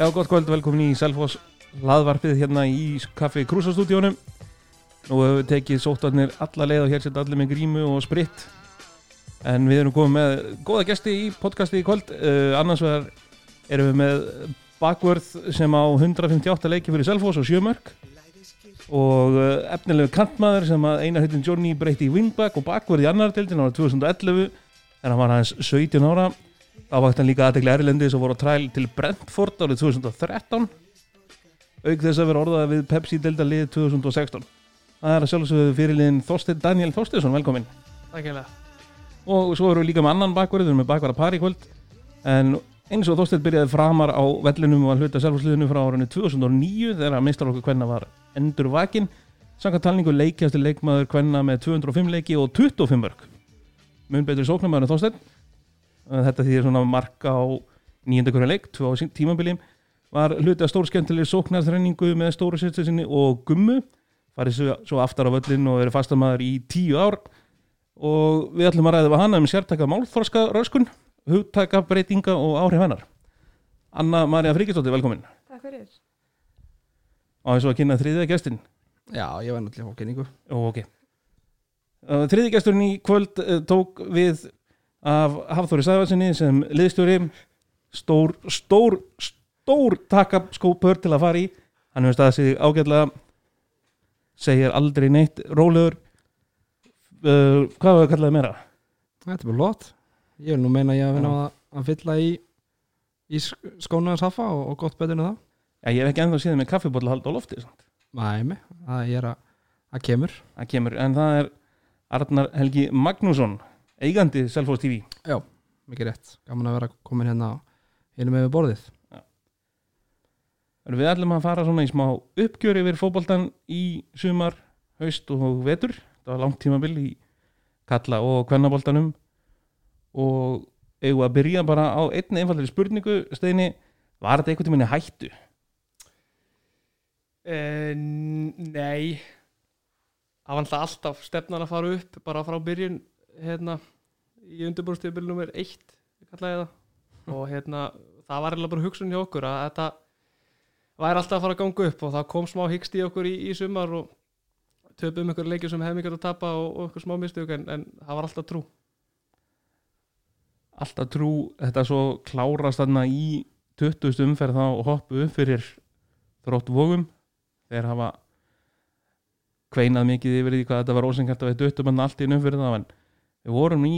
Já, gott kvöld, velkomin í Selfoss laðvarpið hérna í kaffi Krúsastúdíónum Nú hefur við tekið sóttarnir alla leið og hér setja allir með grímu og spritt En við erum komið með góða gesti í podcasti í kvöld. Uh, Annars vegar erum við með bakvörð sem á 158 leiki fyrir Selfoss og sjömörk Og uh, efnilegu kantmaður sem að einar hittin Johnny breytti í wingback og bakvörð í annar tildin ára 2011 En hann var hans 17 ára Hann líka aðtegli Erlendi sem voru á træl til Brentford árið 2013 auk þess að vera orðað við Pepsi-delta lið 2016 Það er að sjálfsögðu fyrirliðin Þorstein Daniel Þorsteinsson, velkomin Takk hérlega. og svo erum við líka með annan bakverð við erum með bakverða par í kvöld. En eins og Þorstein byrjaði framar á vellinum og að hluta sjálfsliðinu frá árinu 2009 þegar að mistar okkur hvenna var endur vakin samkvæmt talningu leikjastur leikmaður hvenna með 205 leiki og 25 mörg mun en Þorstein þetta því svona marka á nýjönda hverja leik, tvö á tímabili var hluti að stór skemmtileg sóknarþrenningu með stóru sérstu sinni og gummu. Farið svo, svo aftar á völlin og verið fastamæður í tíu ár. Og við ætlum að ræða við hana um sértaka málþorska röskun, hugtaka breytinga og áhrif hennar. Anna Maria Fríkistóttir, velkomin. Takk fyrir. og eins og að kynna þriðja gestin? Já, ég var náttúrulega fá kynningu. Uh, Þriði gesturinn í kvöld uh, tók við af Hafþóri Sæfarsinni sem liðstjóri stór, stór, stór takaskópur til að fara í hann hefur staðið sig ágætlega segir aldrei neitt rólegur uh, hvað var það að kallaði meira? Þetta er bara lott. Ég vil nú meina ég að vinna að, að fylla í, í skónaðars hafa og, og gott en það. Já, ég hef ekki ennþá síðan með kaffibólla hald á lofti. Næmi, það er að, að kemur. það kemur, en það er Arnar Helgi Magnússon eigandi Selfos TV Mikið rétt. Gaman að vera komin hérna hérna með við borðið. En Við ætlum að fara svona í smá uppgjör yfir fótboltan í sumar, haust og vetur. Það var langt tímabil í kalla og kvennaboltanum og eigum að byrja bara á einni einfaldri spurningu, Steini, var þetta einhvern tímann í hættu? Uh, nei það var alltaf stefnan að fara upp bara frá byrjun hérna, í undirbúrstíðabil nummer 1 kallaði það og hérna, það var eiginlega bara hugsun hjá okkur að þetta væri alltaf að fara að ganga upp og það kom smá hyggst í okkur í, í sumar og töpum ykkur leikir sem hefði mikið að tapa og, og ykkur smá mistök en, en það var alltaf trú Alltaf trú þetta svo klárast þarna í 20. umferð þá og hoppu upp fyrir þrótt vógum þeir hafa kveinað mikið yfir því hvað þetta var ósengart að við döttum hann allt í umferð þá en við vorum í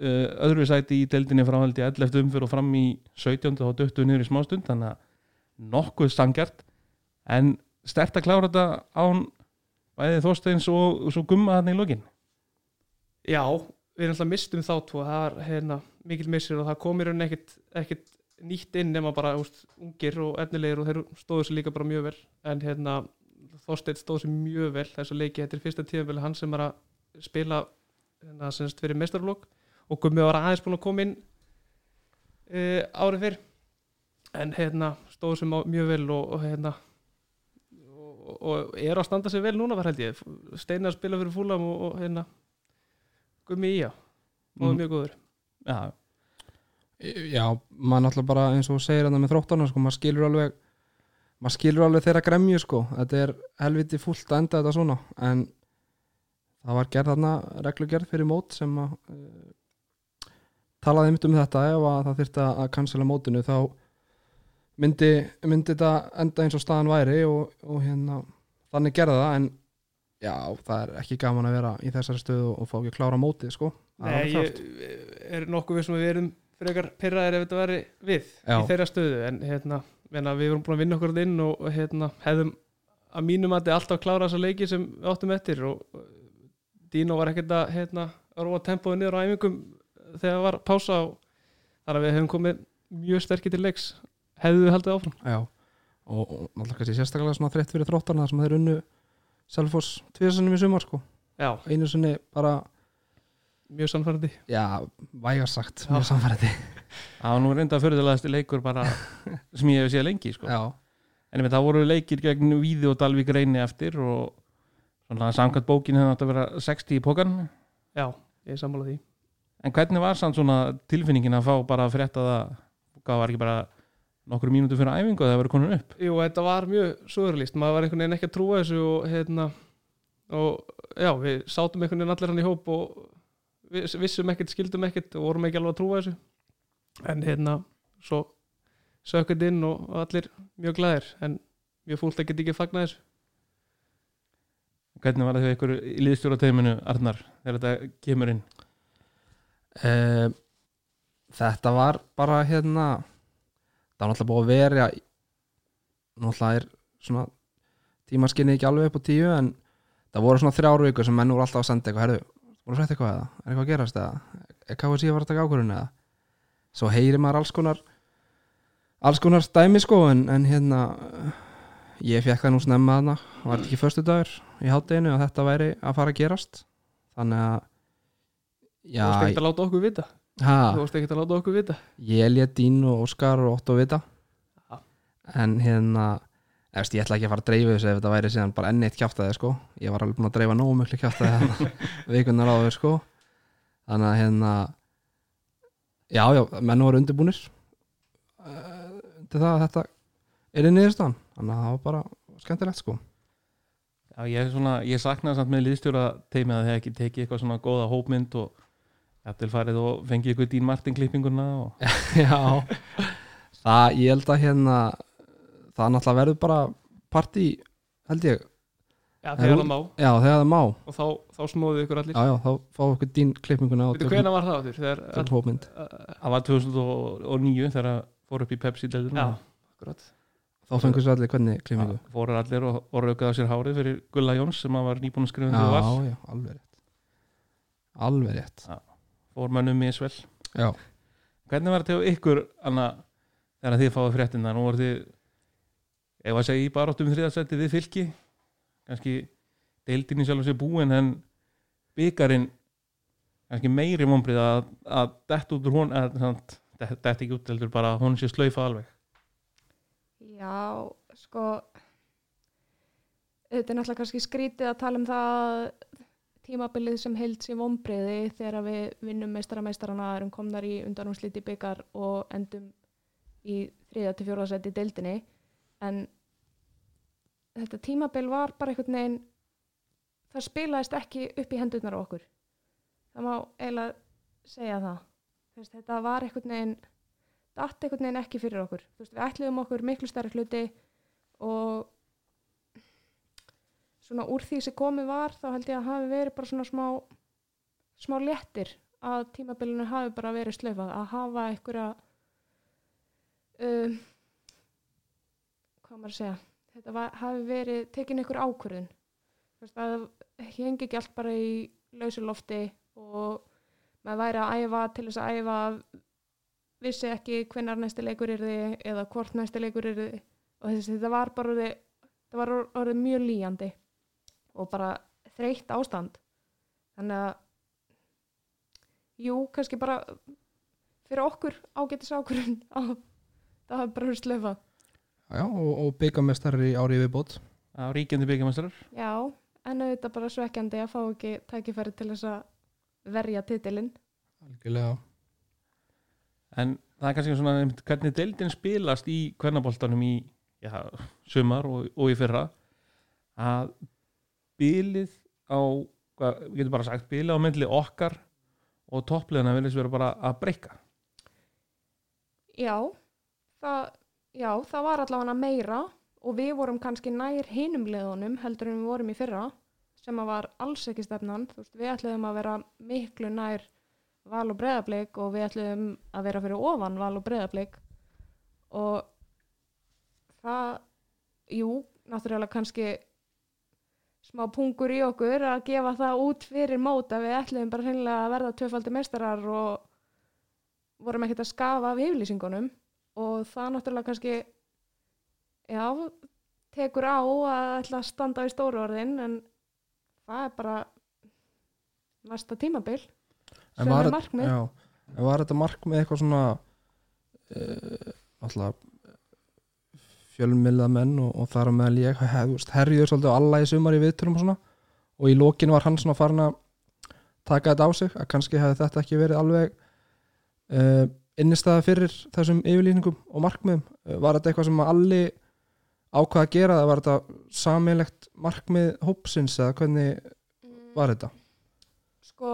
uh, öðru sæti í deildinni frá held í 11. umferð og fram í 17. og döttum niður í smástund þannig að nokkuð sangjart en stert að klára þetta án bæði Þorsteins og, svo gumma þarna í lokin Já, við erum alltaf mistum þá tvo það var hérna, mikill missir og það komir hann ekkit, ekkit nýtt inn nema bara úst, ungir og efnilegir og þeir stóðu sér líka bara mjög vel en hérna Þorsteinn stóð sér mjög vel þessu leiki, þetta er fyrsta tíðanvel hann sem er að spila hérna, semst fyrir mestarflokk og Gummi var aðeins búin að koma inn uh, árið fyrr. En hérna stóðu sér má- mjög vel og, og hérna og, og er að standa sér vel núna var held ég. Steinar spila fyrir fúlam og, og hérna Gummi í já. Og Mhm. mjög góður. Já, Já, maður náttúrulega bara eins og segir þetta með þróttana, sko, maður skilur alveg maður skilur alveg þeirra gremju, sko. Þetta er helviti fúlt að enda þetta svona. En það var gerð þarna reglugerð fyrir mót sem að uh, talaði einmitt um þetta. Ef að það þyrfti að cancela mótinu þá myndi, myndi þetta enda eins og staðan væri og, og hérna þannig gerða það en já, það er ekki gaman að vera í þessari stöðu og fá ekki að klára mótið, sko. Er Nei, ég er nokkuð við sem við erum frekar pyrraðir ef þetta væri við Já. í þeirra stöðu en hérna, við vorum búin að vinna okkur inn og, hérna, hefðum að mínum að þetta alltaf klára þessa leiki sem við áttum eftir og Dino var ekkert að hérna, róa tempóið niður á æfingum þegar var pása og þar að við hefum komið mjög sterkir til leiks hefðu við haldið áfram. Já, og, og náttúrulega kannski sérstaklega svona þreytt fyrir þróttarna sem þeir unnu Selfoss tviðsannum í sumar sko. Já, einu sinni bara, mjög sannfærandi. Já, vægast sagt Já. mjög samfærandi það var nú reynda fyrirlegasti leikur bara sem ég hef séð lengi sko. En það voru leikir gegn Víði og Dalvík reyni eftir og svona samkvæmt bókin hefði átt að vera 60 í pókan Já, ég sammála því. En hvernig var samt svona tilfinningin að fá bara að frétta það? Hvað var ekki bara nokkur mínútur fyrir æfingu að það verið konur upp? Jú, þetta var mjög sögurlýst maður var einhvern veginn ekki að trúa þessu og hérna og já, við sátum einhvern veginn allir hann í hóp og við vissum ekkert, skildum ekkert og vorum ekki alveg að trúa þessu. En hérna, svo sökund inn og allir mjög glæðir en mjög fúlt að geta ekki fagna þessu hvernig var það þegar ykkur í liðstjóra teiminu Arnar, þegar þetta kemur inn? Uh, Þetta var bara hérna það var náttúrulega búið að vera náttúrulega er svona tímaskinni ekki alveg upp á tíu en það voru svona þrjár vikur sem menn voru alltaf að senda eitthvað herðu, voru frétt eitthvað eða, er eitthvað að gerast eða? Er KFC að fara að taka ákvörðun eða? Svo heyri maður alls konar alls konar stæmi sko en, en hérna ég fekk það nú snemma þarna. Var þetta ekki förstu dagur í hátteginu að þetta væri að fara að gerast. Þannig að Þú varst já, ekkert að láta okkur vita. Ha, Þú varst ekkert að láta okkur vita. Ég lét Dín og Óskar og Otto vita. Já. en hérna efst, ég ætla ekki að fara að dreifa þessu ef þetta væri síðan bara enn eitt kjáftæði sko. Ég var alveg búin að dreifa nógu miklu kjáftæði vikunar áður sko. Þannig að hérna já, já, menn voru það að þetta er í niðurstaðan. Þannig að það var bara skemmtilegt sko. Já, ég, er svona, ég saknaði samt með liðstjóra teimi að það ekki tekið eitthvað svona góða hópmynd og jafnvel farið og fengið ykkur Dín Martin klippinguna og já, það ég held að hérna það náttúrulega verður bara partí held ég, Já, þegar það má. Já þegar það má. Og þá, þá snóðu ykkur allir. Já, já, þá fáum við okkur dín klippinguna og Veitu, hvena var það áttur? Þegar tökum hópmynd. það var 2009 þegar það fór upp í Pepsi-deldinu Já, akkurat þá fengur svo allir hvernig klippingu fóru allir og, raukaði á sér hárið fyrir Gulla Jóns sem var nýbúin að skrifa já, um því var já, alveg rétt. Alveg rétt. Fór mönnum misvel já, hvernig var þetta hjá ykkur Anna, þegar þið fáið fréttina nú voru þið ef að segja í baróttum þriðasetti við fylki. Kannski deildin í sjálf og sér búin en byggarinn kannski meiri mombrið að, að dett út úr hún dett, dett ekki út heldur bara að hún sé slaufa alveg Já, sko þetta er náttúrulega kannski skrítið að tala um það tímabilið sem held sér vombriði þegar við vinnum meistara meistarana erum komnar í undanúmsliti byggar og endum í þriða til fjóra seti í deildinni. En þetta tímabil var bara einhvern veginn það spilaðist ekki upp í hendurnar á okkur. Það má eiginlega segja það. Veist, þetta var einhvern veginn datt einhvern veginn ekki fyrir okkur. Veist, við ætluðum okkur miklu stærri hluti og svona úr því sem komið var þá held ég að hafi verið bara svona smá smá léttir að tímabilinu hafi bara verið slöfað að hafa einhverja um, hvað maður að segja? Þetta var, hafi verið tekin einhver ákvörðun. Það hengi ekki allt bara í lausu lofti og maður væri að æfa til þess að æfa vissi ekki hvenar næsti leikur er þið eða hvort næsti leikur er þið og þess, þetta var bara orðið, þetta var orðið mjög líjandi og bara þreytt ástand. Þannig að jú, kannski bara fyrir okkur ágætis ákvörðun að það hafi bara verið slöfað. Já og, og byggamestar í ári viðbót. Á ríkjandi byggjamestrar já, en auðvitað bara svekkjandi að fá ekki tækifæri til þess að verja titilinn. Algjörlega en það er kannski svona hvernig deildin spilast í kvennaboltanum í já, sumar og, og í fyrra að bilið á við getum bara sagt bilið á myndli okkar og toppliðina viljast vera bara að breyka Já, það, já, það var allavega meira og við vorum kannski nær hinum liðunum heldur en við vorum í fyrra sem að var alls ekki stefnan. Veist, við ætluðum að vera miklu nær val og breðablik og við ætluðum að vera fyrir ofan val og breðablik og það, jú, náttúrulega kannski smá pungur í okkur að gefa það út fyrir mót að við ætluðum bara hreinlega að verða tvöfaldi meistarar og vorum ekkert að skafa af yfirlýsingunum. Og það náttúrulega kannski já, tekur á að ætla að standa í stóru orðin en það er bara næsta tímabil En var, markmið. já, en var þetta markmið eitthvað svona uh, alltaf fjölmilða menn og, og þar meðal ég herriður svolítið á alla í sumar í viðtölum og svona og í lokin var hann svona farin að taka þetta á sig að kannski hefði þetta ekki verið alveg uh, innistæða fyrir þessum yfirlýningum og markmiðum var þetta eitthvað sem að alli ákvað að gera eða var þetta sammeilegt markmið hópsins eða hvernig var þetta? Sko,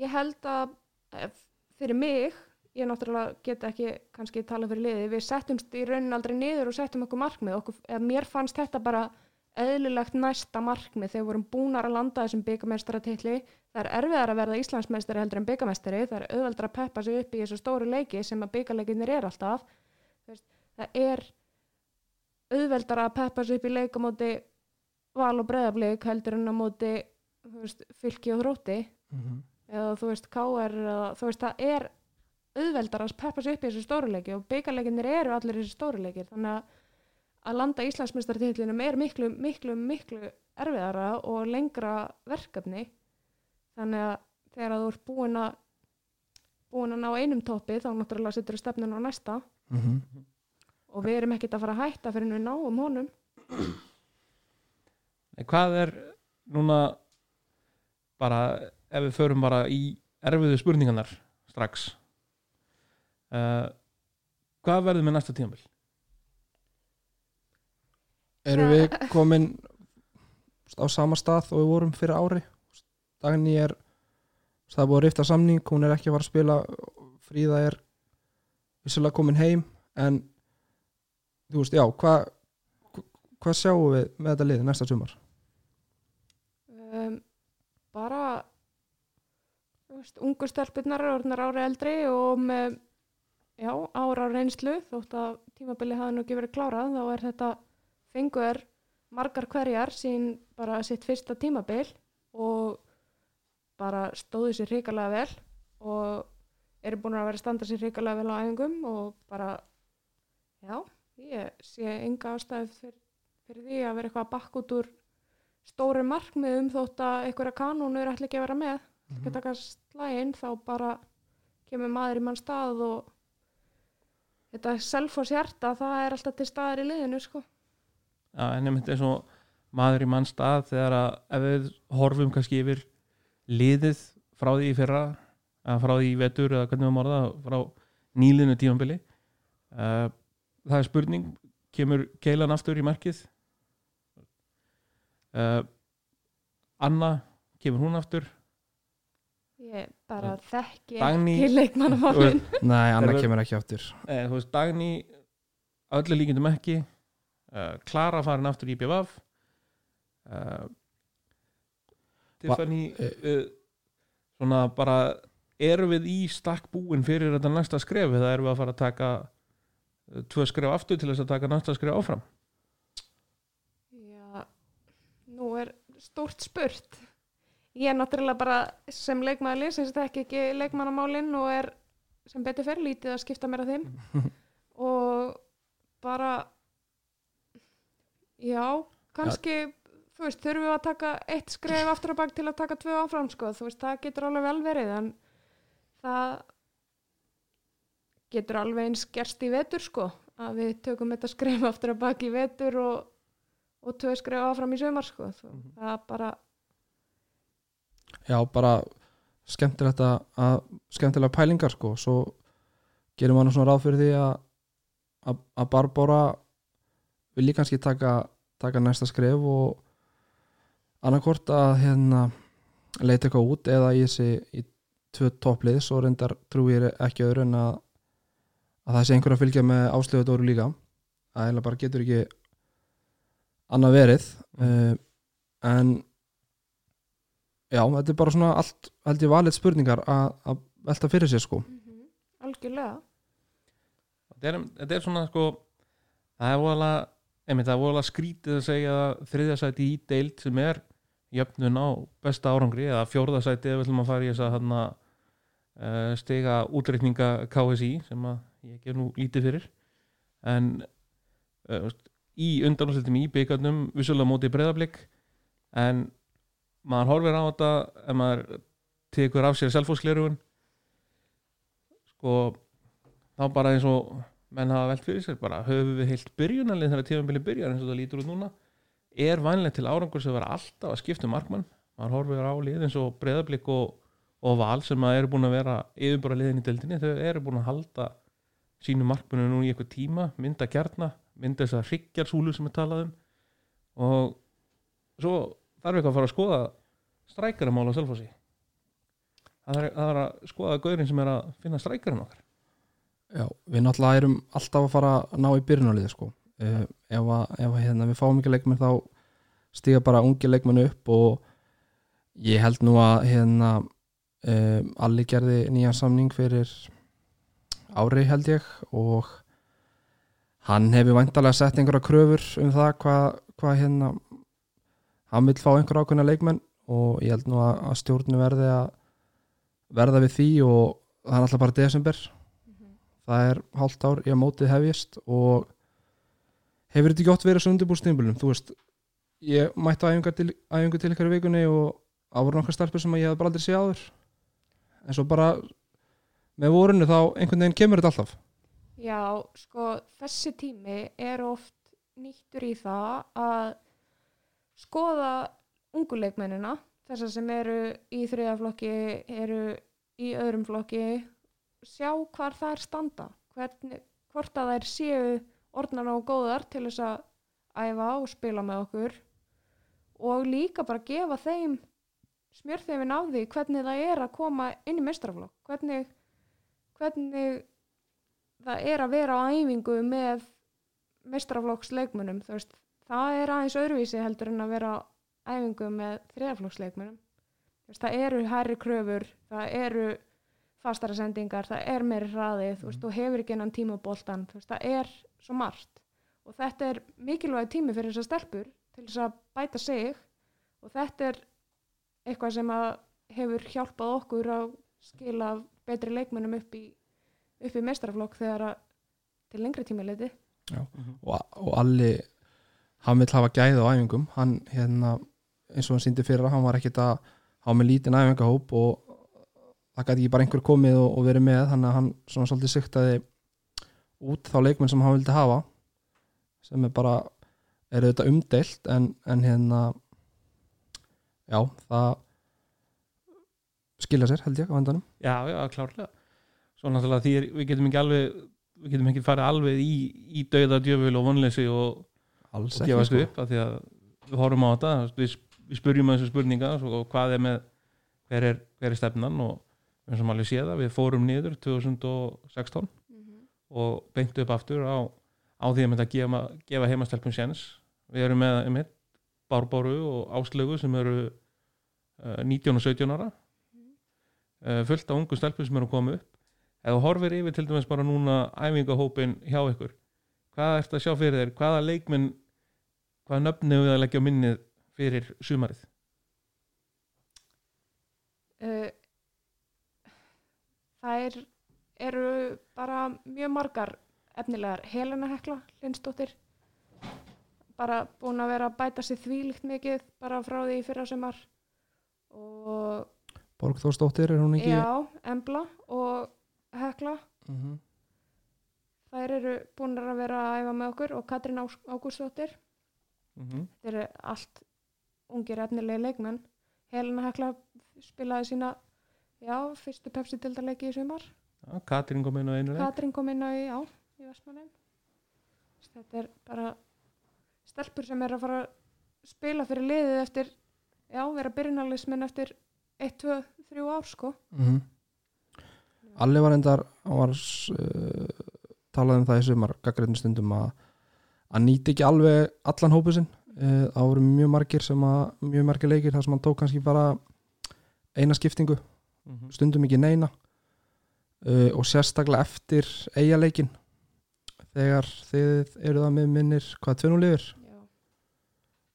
ég held að eh, fyrir mig, ég náttúrulega get ekki kannski tala fyrir liði, við settumst í raunin aldrei niður og settum okkur markmið. Okkur, mér fannst þetta bara eðlilegt næsta markmið þegar við vorum búnar að landa þessum byggamestaratilli. Það er erfiðar að verða Íslandsmeistari heldur en byggamestari, það er auðveldar að peppa sig upp í þessu stóru leiki sem að byggarleikinir er alltaf. Það er auðveldar að peppa sig upp í leik á móti val og breðablik heldur en á móti fylki og þrótti Mm -hmm. Eða þú veist KR þú veist það er auðveldar að peppa sig upp í þessu stóruleiki og byggarleikinir eru allir þessu stóruleikir þannig að að landa Íslandsmeistartitlinum er miklu, miklu, miklu erfiðara og lengra verkefni. Þannig að þegar að þú ert búin að búin að ná einum toppi þá náttúrulega setur þú stefnun á næsta. Mhm. og við erum ekkert að fara að hætta fyrir við náum honum. Hvað er núna bara ef við förum bara í erfiðu spurningarnar strax uh, hvað verður með næsta tímabil? Erum við komin á sama stað og við vorum fyrir ári Dagný er það er búið að rifta samning, hún er ekki að fara að spila Fríða er vissulega komin heim en þú veist, já, hvað hvað sjáum við með þetta liði næsta sumar? um, bara ungu stelpunnar eru orðnar ári eldri og með já, ára reynslu þótt að tímabili hafi nú ekki verið klárað þá er þetta fengur margar hverjar sín bara sitt fyrsta tímabil og bara stóðu sér hrikalega vel og eru búin að vera standa sér hrikalega vel á æfingum og bara já, ég sé enga ástæðu fyrir, fyrir því að vera eitthvað að bakka út úr stóri markmiðum þótt að einhverja kanónur ætla ekki að vera með ekki að taka slægin þá bara kemur maður í mann stað og þetta selfos hjarta það er alltaf til staðar í liðinu sko. Já, en einmitt eins og maður í mann stað þegar að ef við horfum kannski yfir liðið frá því í fyrra eða frá því í vetur eða hvernig við morða frá nýliðinu tímanbili uh, það er spurning kemur Keilan aftur í markið uh, Anna kemur hún aftur ég bara þekki Dagný- ekki leikmannamálin. Nei, Anna við- kemur ekki áttur eh, þú veist, Dagný öllu líkindum ekki. Uh, Klara farin aftur í BVF uh, Tiffany eh. uh, svona bara erum við í stakk búin fyrir þetta næsta skref eða erum við að fara að taka tvö skref aftur til þess að taka næsta skref áfram? Já, nú er stórt spurt ég er náttúrulega bara sem leikmaður liðsins þekki ekki leikmannamálin og er sem betur fyrir lítið að skipta mér að þeim. Og bara já, kannski þú veist, þurfum við að taka eitt skref aftur á bak til að taka tvö áfram sko, þú veist, það getur alveg vel verið en það getur alveg eins gerst í vetur sko, að við tökum þetta skref aftur á bak í vetur og, og tvö skref áfram í sömar sko, Mhm. það bara Já, bara skemmtilegt að, að skemmtilega pælingar sko. Svo gerum maður nú svona ráð fyrir því að að, að Barbara vilji kannski taka, taka næsta skref og annarkvort að hérna leita eitthvað út eða í þessi í tvö topplið svo reyndar trúir ekki öðru en að að það sé einhver að fylgja með áslöfu dóru líka. Að heila bara getur ekki annað verið. Uh, en já, þetta er bara svona allt held ég valið spurningar að, að velta fyrir sér sko. Mm algjörlega. Þetta er, þetta er svona sko það er voðalega einmitt það er voðalega skrítið að segja þriðja sæti í deild sem er jöfnun á besta árangri eða fjórða sæti ef við ætlum að fara í þess að hann uh, stiga útreikninga KSI sem að ég ger nú lítið fyrir. En uh, veist, í undanúrslitum í byggarnum vissulega móti breyðablík en maður horfir á þetta ef maður tekur af sér selfósklerugun sko þá bara eins og menn hafa velt fyrir sér bara höfum við heilt byrjunalið þegar tífambili byrjar eins og það lítur út núna? Er vænlega til árangur sem vera alltaf að skipta um markmann? Maður horfir á lið eins og breyðablík og, og val sem að eru búin að vera yfirbúra liðin í deildinni, þau eru búin að halda sínu markmunum nú í eitthvað tíma mynda kjarna, mynda þess að hryggjarsúlu sem er talað um. Og svo þarf eitthvað að fara að skoða strækaramál á Selfossi það er að skoða gaurin sem er að finna strækarin okkar Já, við náttúrulega erum alltaf að fara að ná í byrjunarliði sko. uh, ef, ef að, hérna, við fáum ekki leikmenn þá stiga bara ungi leikmenn upp og ég held nú að hérna, um, Alli gerði nýja samning fyrir ári held ég og hann hefur væntalega sett einhverja kröfur um það hvað hva, hérna hann vil fá einhverja ákveðna leikmenn og ég held nú að, að stjórnu verði að verða við því og það er alltaf bara desember. Það er hálft ár í að mótið hefjist og hefur þetta ekki gott verið svo undirbúrstímbilum þú veist, ég mætti æfingar til, til ykkar í vikunni og það voru nokkar stelpur sem ég hef bara aldrei séð áður. En svo bara með vorinu þá einhvern veginn kemur þetta alltaf. Já, sko, þessi tími er oft nýttur í það að skoða unguleikmennina, þessar sem eru í þriðaflokki, eru í öðrum flokki, sjá hvar það er standa, Hvernig, hvort að þær séu orðnar og góðar til þess að æfa og spila með okkur og líka bara gefa þeim smjörþefin af því hvernig það er að koma inn í mestraflokk, hvernig, hvernig það er að vera á æfingu með mestraflokksleikmunum það er aðeins öðruvísi heldur en að vera á æfingu með veist, það eru hærri kröfur, það eru fastara sendingar, það er meiri hraði þú veist, þú hefur ekki enn tíma á boltan þú veist, það er svo margt. Og þetta er mikilvæg tími fyrir þessar stelpur til þess að bæta sig og þetta er eitthvað sem að hefur hjálpað okkur að skila betri leikmennum upp í upp í mestraflokk þegar að til lengri tími leiti og, og Alli hann vill hafa gæði á æfingum. Hann hérna, eins og hann síndi fyrir að hann var ekkit að hafa með lítinn æfingahóp og það gæti ekki bara einhver komið og, og verið með. Þannig að hann svona svolítið syktaði út þá leikmenn sem hann vildi hafa sem er bara er auðvitað umdeilt en, en hérna já, það skilja sér held ég á endanum. Já, já, klárlega. Svo náttúrulega því við getum ekki alveg við getum ekki farið alveg í, í dauða djöful og vonleysi og, alls og ekki gefast sko. upp af því að við horfum á þetta við, við spurjum þessu spurninga og hvað er með hver er, hver er stefnan? Og eins og maður alveg sé það við fórum niður 2016 og beintu upp aftur á, á því að mynda að gefa, gefa heimastelpum séns. Við erum með um hitt Bárbáru og Áslögu sem eru uh, 19 og 17 ára. Uh, fullt af ungu stelpum sem eru að koma upp. Þú horfir yfir til dæmis bara núna æfingahópin hjá ykkur hvað ert að sjá fyrir þér, hvaða leikminn hvaða nöfni við að leggja á minnið fyrir sumarið? Uh, það er, eru bara mjög margar efnilegar. Helena Hekla Lindsdóttir bara búin að vera að bæta sér þvílíkt mikið bara frá því fyrra sumar og Borgþórsdóttir er hún ekki? Já, Embla og Hekla. Mhm. þær eru búin að vera að æfa með okkur. Og Katrín Ás- Ágústsdóttir mm -hmm. þetta eru allt ungir efnilegi leikmenn. Helena Hekla spilaði sína já, fyrstu Pepsi-dildarleiki í sumar. Ja, Katrín kom inn á einu leik. Katrín kom inn á já, í Vestmannin þetta er bara stelpur sem er að fara að spila fyrir liðið eftir já, vera byrjunarlismin eftir 1, 2, 3 ár sko. Mhm. Alli var endar hann var uh, talað um það í sumar gaggrinni stundum að að nýti ekki alveg allan hópu sinn. Uh, það voru mjög margir sem að mjög margir leikir þar sem hann tók kannski bara eina skiptingu, mm -hmm. stundum ekki neina. Uh, og sérstaklega eftir eigaleikin þegar þið eru það með minnir hvað já,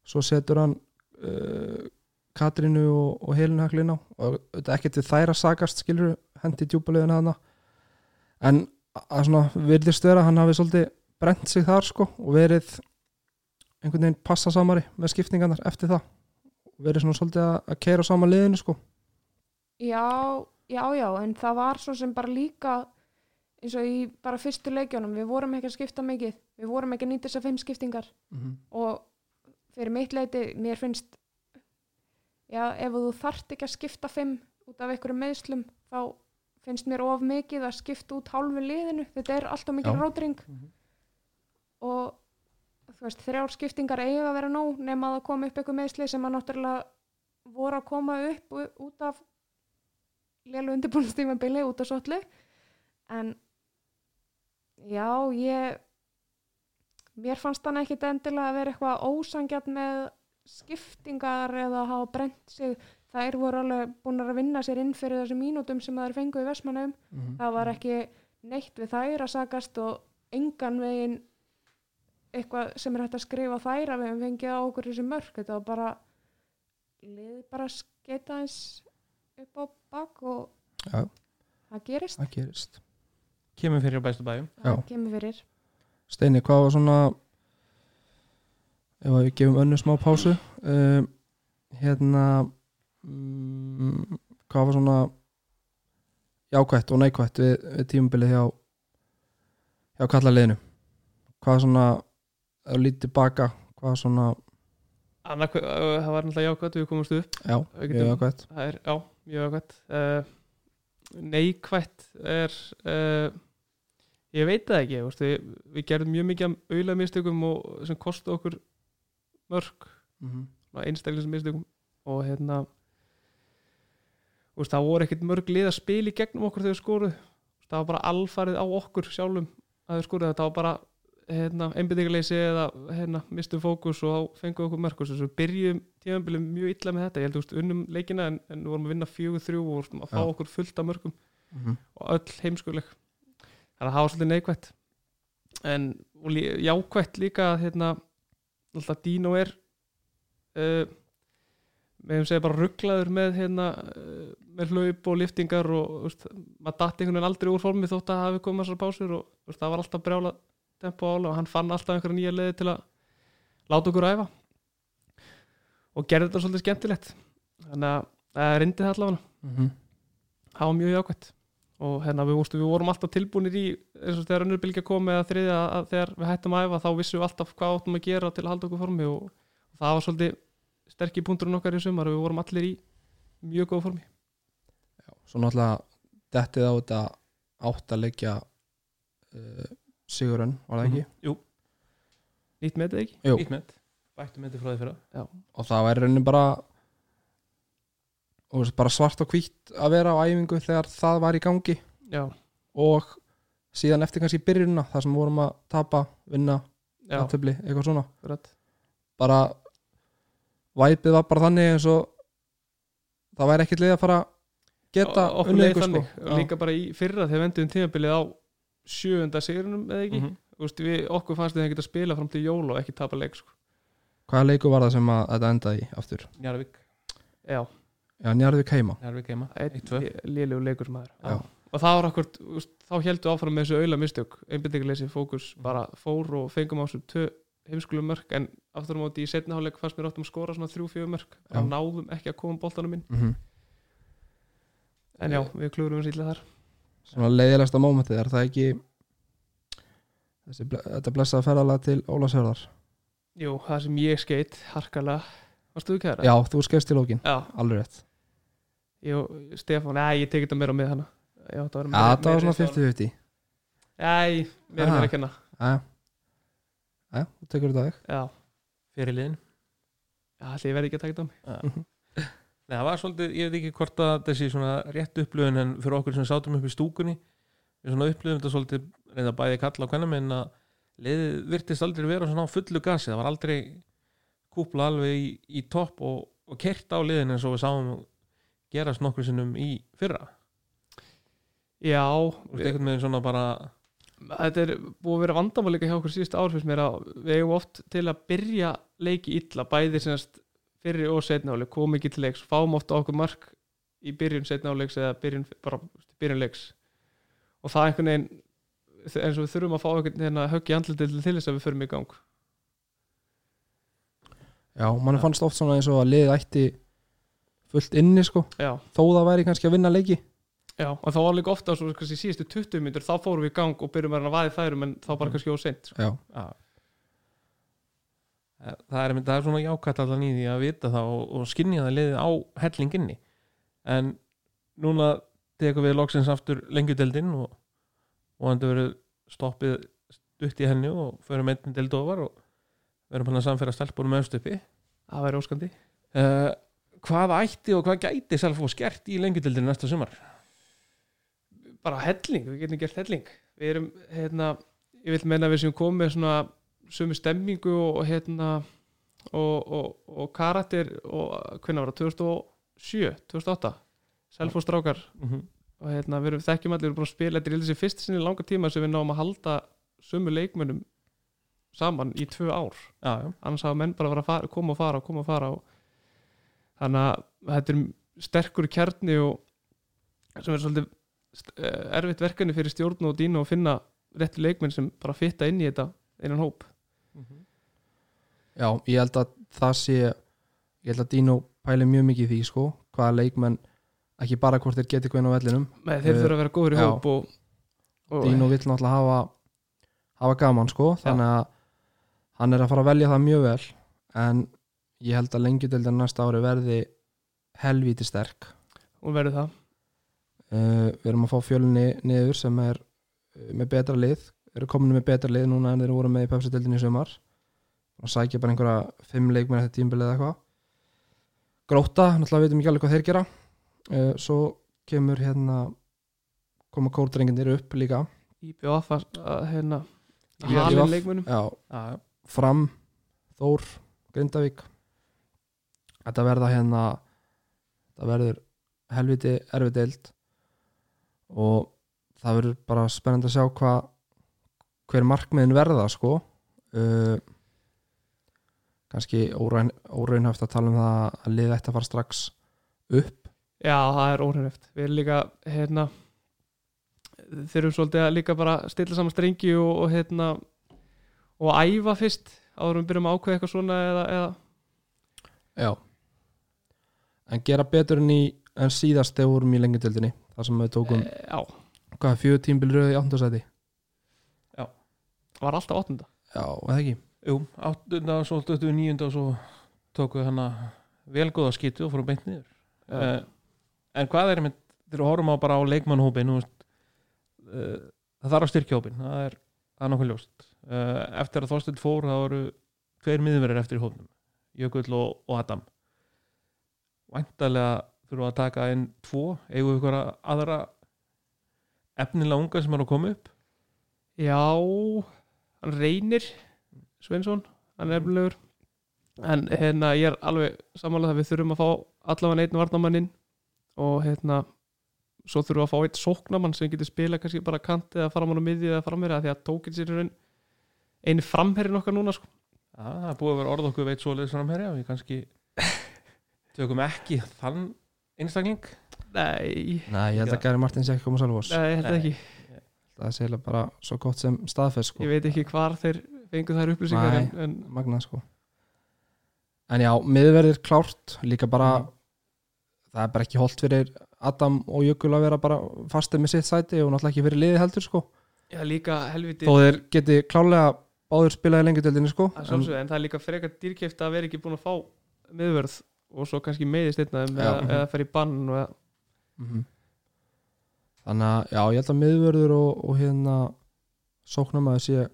svo setur hann uh, Katrínu og, og Helinu Haklin á. Og þetta er ekkert við þær að sagast skilur hendi djúpalegin hana en að svona virðist vera hann hafi svolítið brent sig þar sko og verið einhvern veginn passa samari með skiptingarnar eftir það og verið svona svolítið að, að keira saman liðinu sko já, já, já en það var svo sem bara líka eins og í bara fyrstu leikjónum við vorum ekki að skipta mikið við vorum ekki að nýta þessar fimm skiptingar mm -hmm. og fyrir mitt leiti mér finnst já, ef þú þarft ekki að skipta fimm út af einhverjum meðslum þá finnst mér of mikið að skipta út hálfu liðinu, þetta er alltaf mikið Já. rótring Mhm. Og veist, þrjár skiptingar eiga að vera nóg nema að það kom upp eitthvað meðsli sem að náttúrulega voru að koma upp út af lélu undirbúinnstímabili út af sotlu. En já, ég mér fannst hann ekkit endilega að vera eitthvað ósangjart með skiptingar eða að hafa brent sig. Þær voru alveg búin að vinna sér inn fyrir þessu mínútum sem þær fengu í Vestmannum Mhm. það var ekki neitt við þær að sagast og engan veginn eitthvað sem er hægt að skrifa þær að við höfum fengið á okkur þessi mörk. Þetta var bara liðið bara skeita eins upp á bak og Já. það gerist. Það gerist. Kemur fyrir á bæstu bæjum. Já. það kemur fyrir. Steini, hvað var svona ef að við gefum önnu smá pásu um, hérna um, hvað var svona jákvætt og neikvætt við, við tímabilið hjá hjá kallaliðinu hvað svona þú lítið baka hvað svona, Annarkvæ, það var náttúrulega jákvæmt við komumst upp. Já, mjög er, já, mjög jákvæmt uh, neikvætt er uh, ég veit það ekki veist, við, við gerðum mjög mikið auðlega mistökum og sem kostu okkur mörg mm -hmm. einstaklega mistökum og hérna veist, það voru ekkert mörg lið að spila í gegnum okkur þegar við skoruð það var bara alfarið á okkur sjálfum að við skoruð, það var bara hérna, einbyttingarleysi eða hérna, mistum fókus og þá fengum við okkur mörg og svo við byrjum tímanbili mjög illa með þetta. Ég held að unnum leikina en, en vorum að vinna fjögur þrjú og vorum að fá Já. okkur fullt af mörgum Mhm. og öll heimskuleg. Þannig að það var svolítið neikvætt. En lí, jákvætt líka að hérna alltaf Dino er uh, við hefum segja bara rugglaður með hérna uh, með hlaup og liftingar og veist, maður datt einhvern veginn aldrei úr formi þótt að hafi komið þessar pásur og veist, það var alltaf brjála tempo ála og hann fann alltaf einhverja nýja leiði til að láta okkur æfa. Og gerði þetta svolítið skemmtilegt. Þannig að það reyndi það allavega. Mhm. það var mjög jákvæmt og hérna við, vústu, við vorum alltaf tilbúinir í eins og þegar önnur bylgja kom eða þriðja að þegar við hættum að æfa þá vissum við alltaf hvað áttum að gera til að halda okkur formi og, og það var svolítið sterkir punkturinn okkar í sumar og við vorum allir í mjög góð formi. Svo náttúrulega dettið á þetta átt að leggja uh, Sigurinn, var það ekki? Jú, nýtt með þetta ekki? Jú. nýtt met. Bættu meti frá því fyrra. Og það var raunin bara og bara svart og hvítt að vera á æfingu þegar það var í gangi. Já, og síðan eftir kannski byrjunina þar sem vorum að tapa, vinna, já, aðtöfli, eitthvað svona. Rætt bara væpið var bara þannig eins og það væri ekkert leið að fara geta okkur unnið sko. og Já. líka bara í fyrra þegar við endum tímabilið á sjöunda sigurinnum eða ekki? Mm Mhm. við, okkur fannst við að geta að spila fram til jól og ekki tapa leik sko. hvaða leiku var það sem að þetta endaði í aftur? Njarvík, já, já, heima. Njarvík heima 1-2. lélegu leikur sem það er Já. og það var okkur, úst, þá heldum við áfram með þessu auðla mistök, einbindingarleysi, fókus bara fór og fengum á þessu tvö heimskulum mörk, en aftur á móti í setna hálfleik fannst mér áttum að skora svona þrjú, fjögur mörk. Já. og náðum ekki að koma boltanum inn. Mm en já, við klúrum við sýtla þar svona leiðilegsta mómentið er það ekki þessi, þetta blessaða ferðalega til Ólafsfjörðar jú, það sem ég skeitt, harkalega. Varstu þú kæra? já, þú skeist til lókin, já, alveg rétt. Jú, Stefán, nei, ég tekið þetta meira með hana. Já, það var, meira- það var svona 50-50 nei, mér er mér að kenna já, já, þú tekur þetta þig. Já, Fyrir liðin. Já, allir ég verði ekki að taka þetta á mig Nei, það var svolítið, ég veit ekki hvort að þessi svona rétt upplöfun en fyrir okkur sem sátum upp í stúkunni við svona upplöfum þetta svolítið reynda bæði kalla á kvennum en að liðið virtist aldrei vera svona á fullu gasi. Það var aldrei kúpla alveg í, í topp og, og kert á liðin eins og við sáum gerast nokkur sinnum í fyrra. Já, Þú veist, einhvern veginn svona bara þetta er búið að vera vandamál líka hjá okkur síðust ár finnst mér að við eigum oft til að byrja leiki illa, bæði semast fyrri og setna áleik, kom ekki til leiks. Fáum oft á okkur mark í byrjun setna áleiks eða byrjun, bara byrjun leiks. Og það einhvern veginn eins og við þurfum að fá einhvern veginn að höggja andlitið til þess að við förum í gang. Já, mann fannst oft svona eins og að liðið ætti fullt inni sko, já, þó það væri kannski að vinna leiki. Já, og þá var líka ofta svo kannski síðustu 20 myndur, þá fórum við í gang og byrjum að vaði þærum en þá bara kannski óseint sko. já, Já. Það er, það er svona jákvætt allan í því að vita það og, og skynja það liðið á hellinginni. En núna tekum við loksins aftur lengjudeldin og, og hann verið stoppið stutt í henni og förum einnig deld ofar og verum hann að samfæra stelpunum með stöpi það væri óskandi. Uh, hvað ætti og hvað gæti Selfoss gert í lengjudeldin næsta sumar? Bara helling, við getum gert helling. Við erum, hérna, ég vil menna við sem komum með svona sömu stemmingu og, og hérna og, og, og karakter og hvernig var það, 2007 2008, Selfoss strákar mm -hmm. og hérna, við erum þekkjum allir, við erum búin að spila þetta er þessi fyrst sinni langa tíma sem við náum að halda sömu leikmönnum saman í tvö ár. Já, já. annars hafa menn bara að fara, koma og fara og koma og fara og þannig að þetta er sterkur kjarni og sem er svolítið eh, erfitt verkefni fyrir stjórn og dýna að finna réttu leikmenn sem bara fitta inn í þetta innan hóp Já, ég held að það sé ég held að Dino pæli mjög mikið í því sko, hvaða leikmenn ekki bara hvort þeir geti hvernig á vellinum. Nei, þeir Eh, þurfa að vera góður í hóp og, og Dino vill náttúrulega hafa hafa gaman sko, þannig að hann er að fara að velja það mjög vel en ég held að lengjudeldin næsta ári verði helvíti sterk. Hún verður það. Uh, við erum að fá fjölunni niður sem er uh, með betra lið eru komin með betra lið núna en þeir voru með í pepsi-deldin í sumar. Og sækja bara einhverja fimm leikmenn eftir tímbilið eða eitthvað. Gróta, náttúrulega veitum ekki alveg hvað þeir gera. Uh, svo kemur hérna koma kórdrenginir upp líka. Að, að hérna halin leikmennum já, fram, Þór Grindavík. Þetta verða hérna það verður helviti erfið deild. Og það verður bara spennandi að sjá hvað hver markmiðin verða sko. Uh, kannski óraun, óraunhæft að tala um það að liða að fara strax upp. Já, það er óhrifneft Við erum líka hérna þurfum svolítið að líka bara stilla saman strengi og, og hérna og æfa fyrst áður en við byrjum að ákveða eitthvað svona eða, eða. Já. En gera betur en í en síðast þegar við vorum í lengjadöldinni þar sem við tókum, e, hvað, fjögur tímbilröð í áttundasæti var alltaf áttunda? Já, eða ekki? Jú, áttunda, svo stöttu við níunda og svo tóku við hana velgóða skýtu og fórum beint niður. Uh, En hvað er með þegar við horfum á bara á leikmannhópin uh, það þarf að styrkja hópin það er, það er nokkuð ljóst. Uh, Eftir að Þorsteinn fór það voru tveir miðverðir eftir í hópnum Jökull og, og Adam. Væntalega þurfum við að taka inn tvo, eigum við ykkur aðra efnilega unga sem er að koma upp? Já, hann reynir Sveinsson, hann er efnilegur en hérna ég er alveg samanlega að við þurfum að fá allavega einn varnamannin og hérna svo þurfum við að fá einn sóknamann sem getur spila kannski bara kant eða faramann á miði eða framherja því að tókin sér í raun einu framherrin okkar núna sko. Já, það er búið að vera orð okkur veit svoleiðis framherja og við kannski tökum ekki þann einstakling. Nei, Nei, ég held að Gary Martins ekki koma sjálf nei, ég held ekki það er sérlega bara svo gott sem staðfest sko. ég veit ekki hvar þeir fengu þær upplýsingar Nei. en, en magna sko en já, miðverðir klárt líka bara Mhm. það er bara ekki holdt fyrir Adam og Jökul að vera bara fastið með sitt sæti og náttúrulega ekki fyrir liði heldur sko já, líka helviti þó þeir geti klálega báður spilaði lengjadöldinni sko að en, en það er líka frekar dýrkæft að vera ekki búin að fá miðvörð og svo kannski meiðist einn af þeim Já. eða, eða fer í bann og eða, Mhm. Þannig að já, ég held að miðverður og, og hérna sóknamaður sé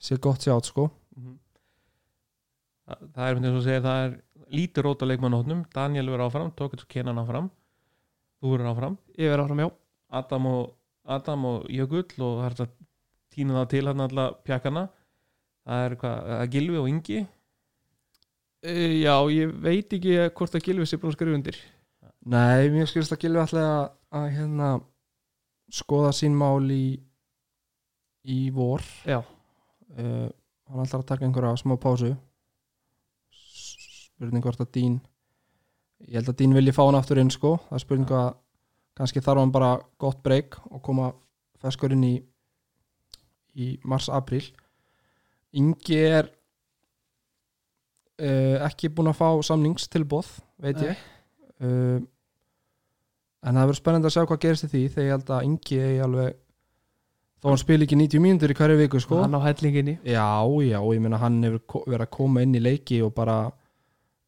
sé gott sjátt sko. Mhm. það, það er myndið að segja það er lítið rót á leikmannhóttnum Daniel verður áfram, Tókits og Kenan áfram. Þú verður áfram. Ég verð áfram já. Adam og, Adam og Jökull og það er þetta tína það til hann alla pjakana það er hvað, er Gilvi og Ingi? E, já, ég veit ekki hvort að Gilvis er búin að skrifa undir. Nei, mér skilst að Gilvi að, að hérna skoða sín mál í í vor. Já, uh, hann ætlar að taka einhverja smá pásu. Spurning hvort að Dín ég held að Dín vilji fá hann aftur inn sko. Það er spurning að kannski þarf hann bara gott breyk og koma feskur inn í í mars-april Ingi er uh, ekki búin að fá samningstilbóð veit ég. Uh, en það verður spennandi að sjá hvað gerist í því þegar ég held að Ingi er alveg þó hann spil ekki 90 mínútur í hverju viku sko hann á hellinginni Já, já, ég meina hann hefur verið að koma inn í leiki og bara